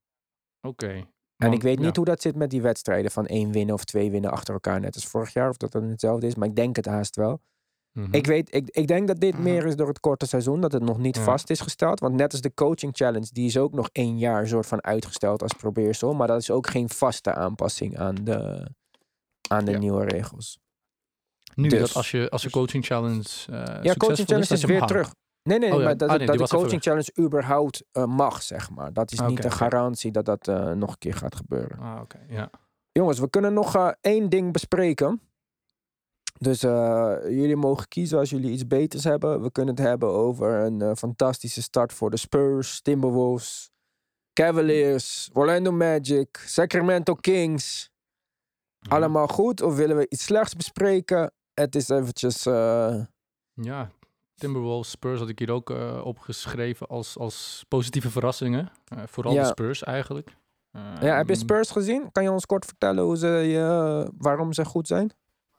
Oké. Want- ik weet niet ja. hoe dat zit met die wedstrijden van één winnen of twee winnen achter elkaar, net als vorig jaar, of dat dan hetzelfde is, maar ik denk het haast wel. Mhm. Ik, weet, ik, ik denk dat dit meer is door het korte seizoen, dat het nog niet Ja. vast is gesteld. Want net als de coaching challenge, die is ook nog één jaar soort van uitgesteld als probeersel. Maar dat is ook geen vaste aanpassing aan de, aan de Ja. nieuwe regels. Nu, Dus- dat als, je, als de coaching challenge eh Ja, succesvol coaching challenge is weer houdt. terug. Nee, nee, Oh ja. maar dat, Ah, nee, dat de coaching challenge überhaupt eh, mag, zeg maar. Dat is niet een garantie dat dat eh, nog een keer gaat gebeuren. Ah, oké. Ja. Jongens, we kunnen nog eh, één ding bespreken. Dus jullie mogen kiezen als jullie iets beters hebben. We kunnen het hebben over een fantastische start voor de Spurs, Timberwolves, Cavaliers, Orlando Magic, Sacramento Kings. Mhm. Allemaal goed? Of willen we iets slechts bespreken? Het is eventjes... Ja, Timberwolves, Spurs had ik hier ook eh, opgeschreven als, als positieve verrassingen. Eh, vooral Ja. de Spurs eigenlijk. ja, heb je Ehm, Spurs gezien? Kan je ons kort vertellen hoe ze, eh, waarom ze goed zijn?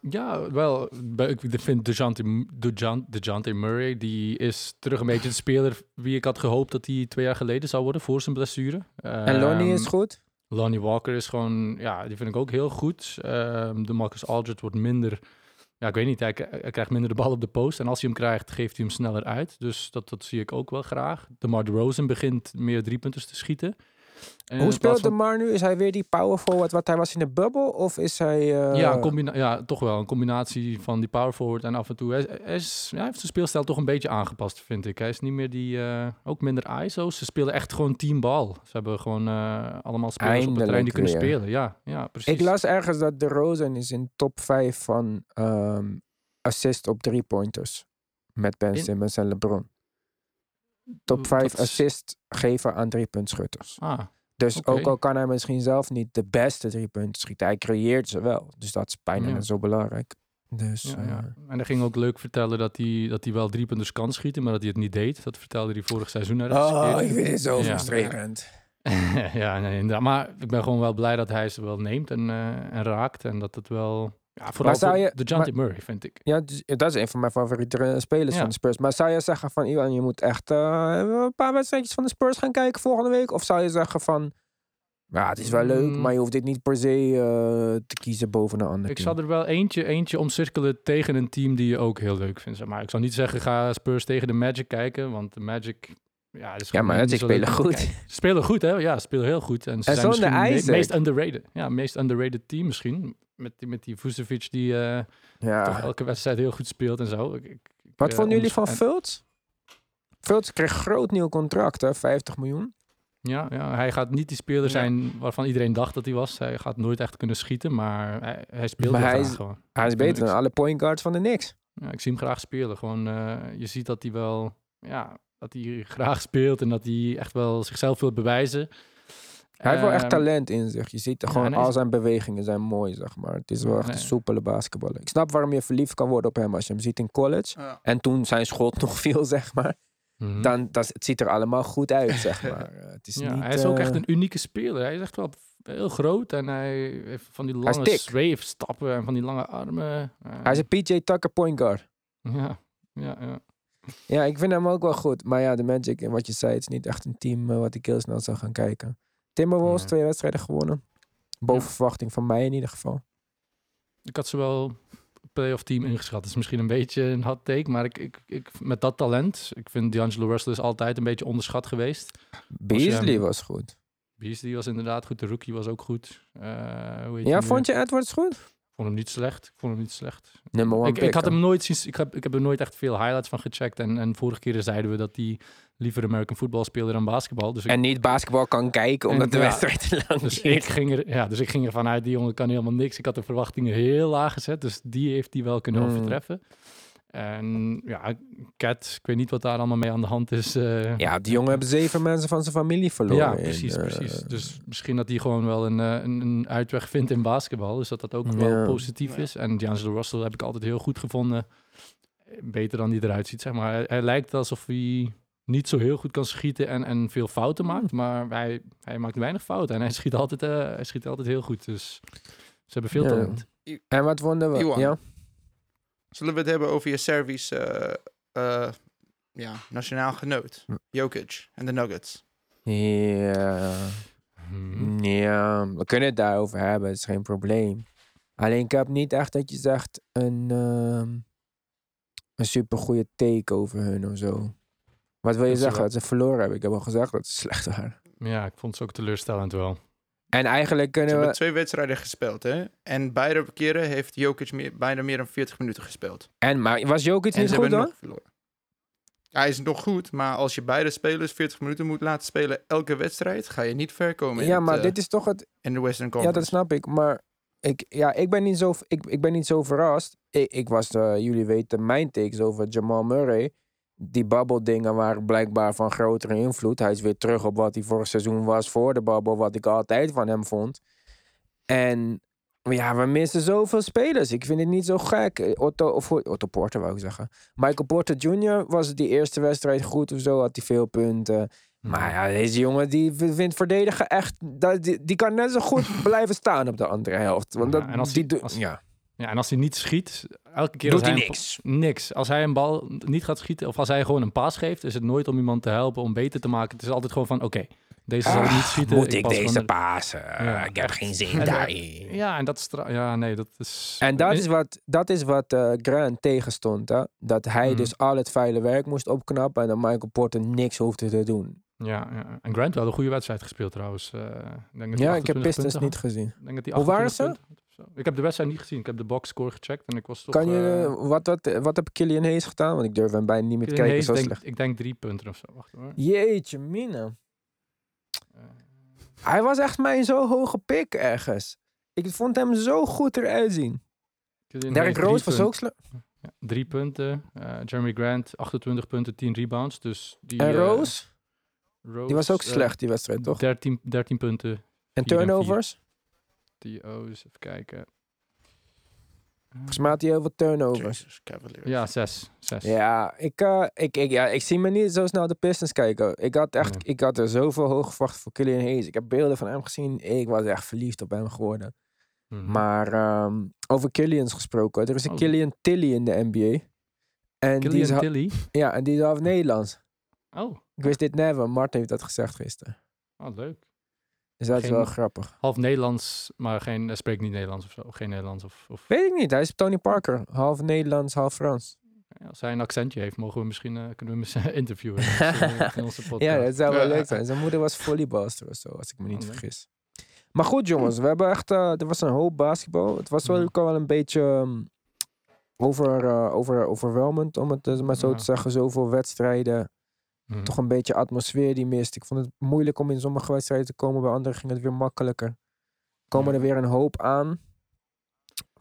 Ja, wel. Ik vind DeJounte, DeJounte, DeJounte Murray, die is terug een beetje de speler wie ik had gehoopt dat hij twee jaar geleden zou worden voor zijn blessure. En Lonnie Ehm, is goed? Lonnie Walker is gewoon, ja, die vind ik ook heel goed. Ehm de Marcus Aldridge wordt minder, ja, ik weet niet, hij, krijgt minder de bal op de post. En als hij hem krijgt, geeft hij hem sneller uit. Dus dat, dat zie ik ook wel graag. De Mar DeRozan begint meer driepunters te schieten. In Hoe speelt de Mar nu? Is hij weer die power forward wat hij was in de bubbel? Of is hij... eh, Ja, ja, toch wel. Een combinatie van die power forward en af en toe. Hij, hij is, ja, hij heeft zijn speelstijl toch een beetje aangepast, vind ik. Hij is niet meer die, eh, ook minder ISO's. Ze spelen echt gewoon teambal. Ze hebben gewoon eh, allemaal spelers op het terrein die kunnen weer. spelen. Ja, ja, precies. Ik las ergens dat de Rosen is in top 5 van ehm, assist op drie pointers. Met Ben Simmons en LeBron. Top Dat 5 is- assist geven aan drie puntschutters. Ah, Dus ook al kan hij misschien zelf niet de beste drie punten schieten, hij creëert ze wel. Dus dat is bijna Ja. zo belangrijk. Dus Ja, eh, ja. En hij ging ook leuk vertellen dat hij, dat hij wel drie punters kan schieten, maar dat hij het niet deed. Dat vertelde hij vorig seizoen Oh, ik vind het zo frustrerend. ja, nee, inderdaad. Maar ik ben gewoon wel blij dat hij ze wel neemt en, eh, en raakt. En dat het wel... Ja, vooral zou je- de Jante Murray, vind ik. Ja, dus, dat is een van mijn favoriete eh, spelers Ja. van de Spurs. Maar zou je zeggen van, Iwan, je moet echt eh, een paar wedstrijdjes van de Spurs gaan kijken volgende week? Of zou je zeggen van, ja, het is wel leuk, Mm. maar je hoeft dit niet per se eh, te kiezen boven een ander Ik team? zou er wel eentje, eentje omcirkelen tegen een team die je ook heel leuk vindt. Zeg maar ik zou niet zeggen, ga Spurs tegen de Magic kijken, want de Magic... Ja, Ja, maar zo leuk spelen goed. Ze spelen goed, hè? Ja, ze spelen heel goed. En ze En zijn zonder misschien het Isaac. meest underrated. Ja, meest underrated team misschien. Met die, met die Vucevic die eh, toch Ja. elke wedstrijd heel goed speelt en zo. Ik, ik, ik, Wat eh, vonden jullie van Fultz? Fultz kreeg groot nieuw contract, hè? 50 miljoen. Ja, ja, hij gaat niet die speler zijn waarvan iedereen dacht dat hij was. Hij gaat nooit echt kunnen schieten, maar hij, hij speelt Maar hij is- gewoon. Hij is beter dan alle point guards van de Knicks. Ja, ik zie hem graag spelen. Gewoon, eh, je ziet dat hij wel, ja, dat hij graag speelt en dat hij echt wel zichzelf wil bewijzen. Hij heeft wel echt Ehm, talent in zich. Je ziet er ja, gewoon, al zijn bewegingen zijn mooi, zeg maar. Het is wel echt een Nee. soepele basketballer. Ik snap waarom je verliefd kan worden op hem als je hem ziet in college. Ja. En toen zijn schot nog viel, zeg maar. mhm. Dan, dat, het ziet er allemaal goed uit, zeg maar. Eh, het is ja, niet, hij is ook eh, echt een unieke speler. Hij is echt wel heel groot en hij heeft van die lange dik. swave stappen en van die lange armen. Eh, Hij is een PJ Tucker point guard. ja, ja, ja. Ja, ik vind hem ook wel goed. Maar ja, de Magic, en wat je zei, het is niet echt een team eh, wat ik heel snel zou gaan kijken. Timberwolves, Nee. twee wedstrijden gewonnen. Boven Ja. verwachting van mij in ieder geval. Ik had ze wel playoff team ingeschat. Dat is misschien een beetje een hot take, maar ik, ik, ik, met dat talent, ik vind D'Angelo Russell is altijd een beetje onderschat geweest. Beasley hem- was goed. Beasley was inderdaad goed, de rookie was ook goed. Eh, hoe heet Ja, vond je Edwards goed? Vond hem niet slecht. Ik vond hem niet slecht. One Ik, pick, ik had hem nooit zien. Ik heb, ik heb er nooit echt veel highlights van gecheckt. En, en vorige keer zeiden we dat hij liever American football speelde dan basketbal. Dus ik, En niet basketbal kan kijken En omdat de ja, wedstrijd te lang dus ik, ging er, ja, dus ik ging ervan uit, die jongen kan helemaal niks. Ik had de verwachtingen heel laag gezet. Dus die heeft hij wel kunnen Mm. overtreffen. En ja, Cat, ik weet niet wat daar allemaal mee aan de hand is. eh. Ja, die jongen hebben zeven mensen van zijn familie verloren. Ja, in, precies, eh, precies. Dus misschien dat hij gewoon wel een, eh, een, een uitweg vindt in basketbal. Dus dat dat ook wel positief Ja. is. En D'Angelo Russell heb ik altijd heel goed gevonden. Beter dan hij eruit ziet, zeg maar. Hij, hij lijkt alsof hij niet zo heel goed kan schieten en, en veel fouten maakt. Maar hij, hij maakt weinig fouten. En hij schiet altijd, eh, hij schiet altijd heel goed. Dus ze hebben veel Ja. talent. En wat vonden we? Iwan. Ja? Zullen we het hebben over je Service eh, eh, ja, nationaal genoot? Jokic en de Nuggets. Ja. Ja, we kunnen het daarover hebben, het is geen probleem. Alleen ik heb niet echt dat je zegt een, ehm een super goede take over hun of zo. Wat wil je Dat zeggen? wel- Dat ze verloren hebben. Ik heb al gezegd dat ze slecht waren. Ja, ik vond ze ook teleurstellend wel. En eigenlijk Ze kunnen hebben we... twee wedstrijden gespeeld, hè? En beide keren heeft Jokic meer, bijna meer dan 40 minuten gespeeld. En, maar was Jokic En niet ze goed hebben dan? Hij is nog goed, maar als je beide spelers 40 minuten moet laten spelen elke wedstrijd, ga je niet ver komen Ja, maar eh, dit is toch het... in de Western Ja, Conference. dat snap ik. Maar ik, ja, ik, ben, niet zo, ik, ik ben niet zo verrast. Ik, ik was, eh, jullie weten, mijn takes over Jamal Murray. Die bubble-dingen waren blijkbaar van grotere invloed. Hij is weer terug op wat hij vorig seizoen was voor de bubble. Wat ik altijd van hem vond. En ja, we missen zoveel spelers. Ik vind het niet zo gek. Otto, of, Otto Porter wou ik zeggen. Michael Porter Jr. was die eerste wedstrijd goed of zo. Had hij veel punten. Maar ja, deze jongen die vindt verdedigen echt... Die, die kan net zo goed blijven staan op de andere helft. Want Ja, dat, en als die als- ja. Ja, en als hij niet schiet, elke keer Doet hij niks. niks. Als hij een bal niet gaat schieten, of als hij gewoon een paas geeft, is het nooit om iemand te helpen, om beter te maken. Het is altijd gewoon van, oké, deze zal niet schieten. Moet ik pas deze gewoon- pasen? Ja, ik heb geen zin En, daarin. Ja, en dat is... Ja, nee, dat is... En dat is wat, dat is wat eh, Grant tegenstond. Hè? Dat hij Mhm. dus al het vuile werk moest opknappen... en dat Michael Porter niks hoefde te doen. Ja, ja, en Grant wel een goede wedstrijd gespeeld trouwens. Eh, ik denk dat Ja, ik heb 28 Pistons niet had. gezien. Denk dat Hoe waren 28 punten had of zo. Ik heb de wedstrijd niet gezien. Ik heb de boxscore gecheckt en ik was toch... Kan je, eh, eh, wat, wat, wat heb Killian Hayes gedaan? Want ik durf hem bijna niet meer te kijken. Hayes, Zo denk, slecht. ik denk drie punten of zo. Wacht hoor. Jeetje, mina. Eh, Hij was echt mijn zo hoge pick ergens. Ik vond hem zo goed eruit zien. Hayes, Rose was ook slecht. Ja, drie punten. Eh, Jeremy Grant, 28 punten, 10 rebounds. Dus die, En eh, Rose? Rose, Die was ook eh, slecht, die wedstrijd, toch? 13, 13 punten. En turnovers? TO's, even kijken. Volgens mij had hij heel veel turnovers. Ja, 6. 6. Ja, ik, eh, ik, ik, ja, ik zie me niet zo snel de Pistons kijken. Ik had, echt, Nee. ik had er zoveel hoog verwacht voor Killian Hayes. Ik heb beelden van hem gezien. Ik was echt verliefd op hem geworden. Mhm. Maar ehm, over Killians gesproken. Er is een Oh. Killian Tilly in de NBA. En die, is, Killian ha- Tilly. ja, en die is half Nederlands. Oh, Ik wist dit never. Martin heeft dat gezegd gisteren. oh, leuk. Dat is Geen- wel grappig. Half Nederlands, maar geen, hij spreekt niet Nederlands of zo. Geen Nederlands of... of Weet ik niet. Hij is Tony Parker. Half Nederlands, half Frans. Ja, als hij een accentje heeft, mogen we misschien eh, kunnen we hem eens interviewen in onze, in onze podcast. Ja, dat zou wel leuk zijn. Zijn moeder was volleybalster of zo, als ik me niet Oh, vergis. Maar goed, jongens, we hebben echt. eh, er was een hoop basketbal. Het was wel, Ja. ook wel een beetje ehm, over, eh, over, overwhelmend, om het eh, maar zo Ja. te zeggen. Zoveel wedstrijden. Mhm. toch een beetje atmosfeer die mist. Ik vond het moeilijk om in sommige wedstrijden te komen. Bij anderen ging het weer makkelijker. Komen er weer een hoop aan.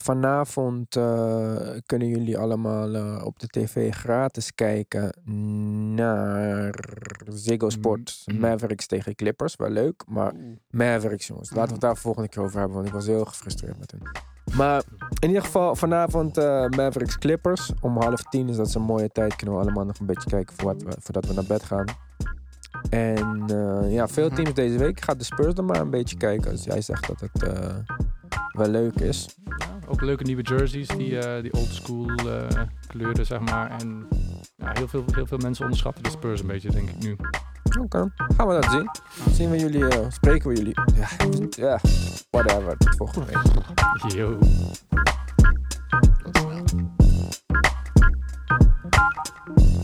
Vanavond eh, kunnen jullie allemaal eh, op de tv gratis kijken naar Ziggo Sport. Mm. Mavericks tegen Clippers. Wel leuk, maar Mavericks jongens. Laten we het daar volgende keer over hebben, want ik was heel gefrustreerd met hun. Maar in ieder geval vanavond eh, Mavericks Clippers. Om half tien is dat zo'n mooie tijd. Kunnen we allemaal nog een beetje kijken voordat we, voordat we naar bed gaan. En eh, ja, veel teams deze week. Ik ga de Spurs er maar een beetje kijken. Als jij zegt dat het eh, wel leuk is. Ja, ook leuke nieuwe jerseys, die, die old school kleuren, zeg maar. En ja, heel, veel, heel veel mensen onderschatten de Spurs een beetje, denk ik nu. Oké, okay. gaan we dat zien. Zien we jullie, uh, spreken we jullie. Ja, yeah. whatever. Tot volgende week. Yo. Thank you.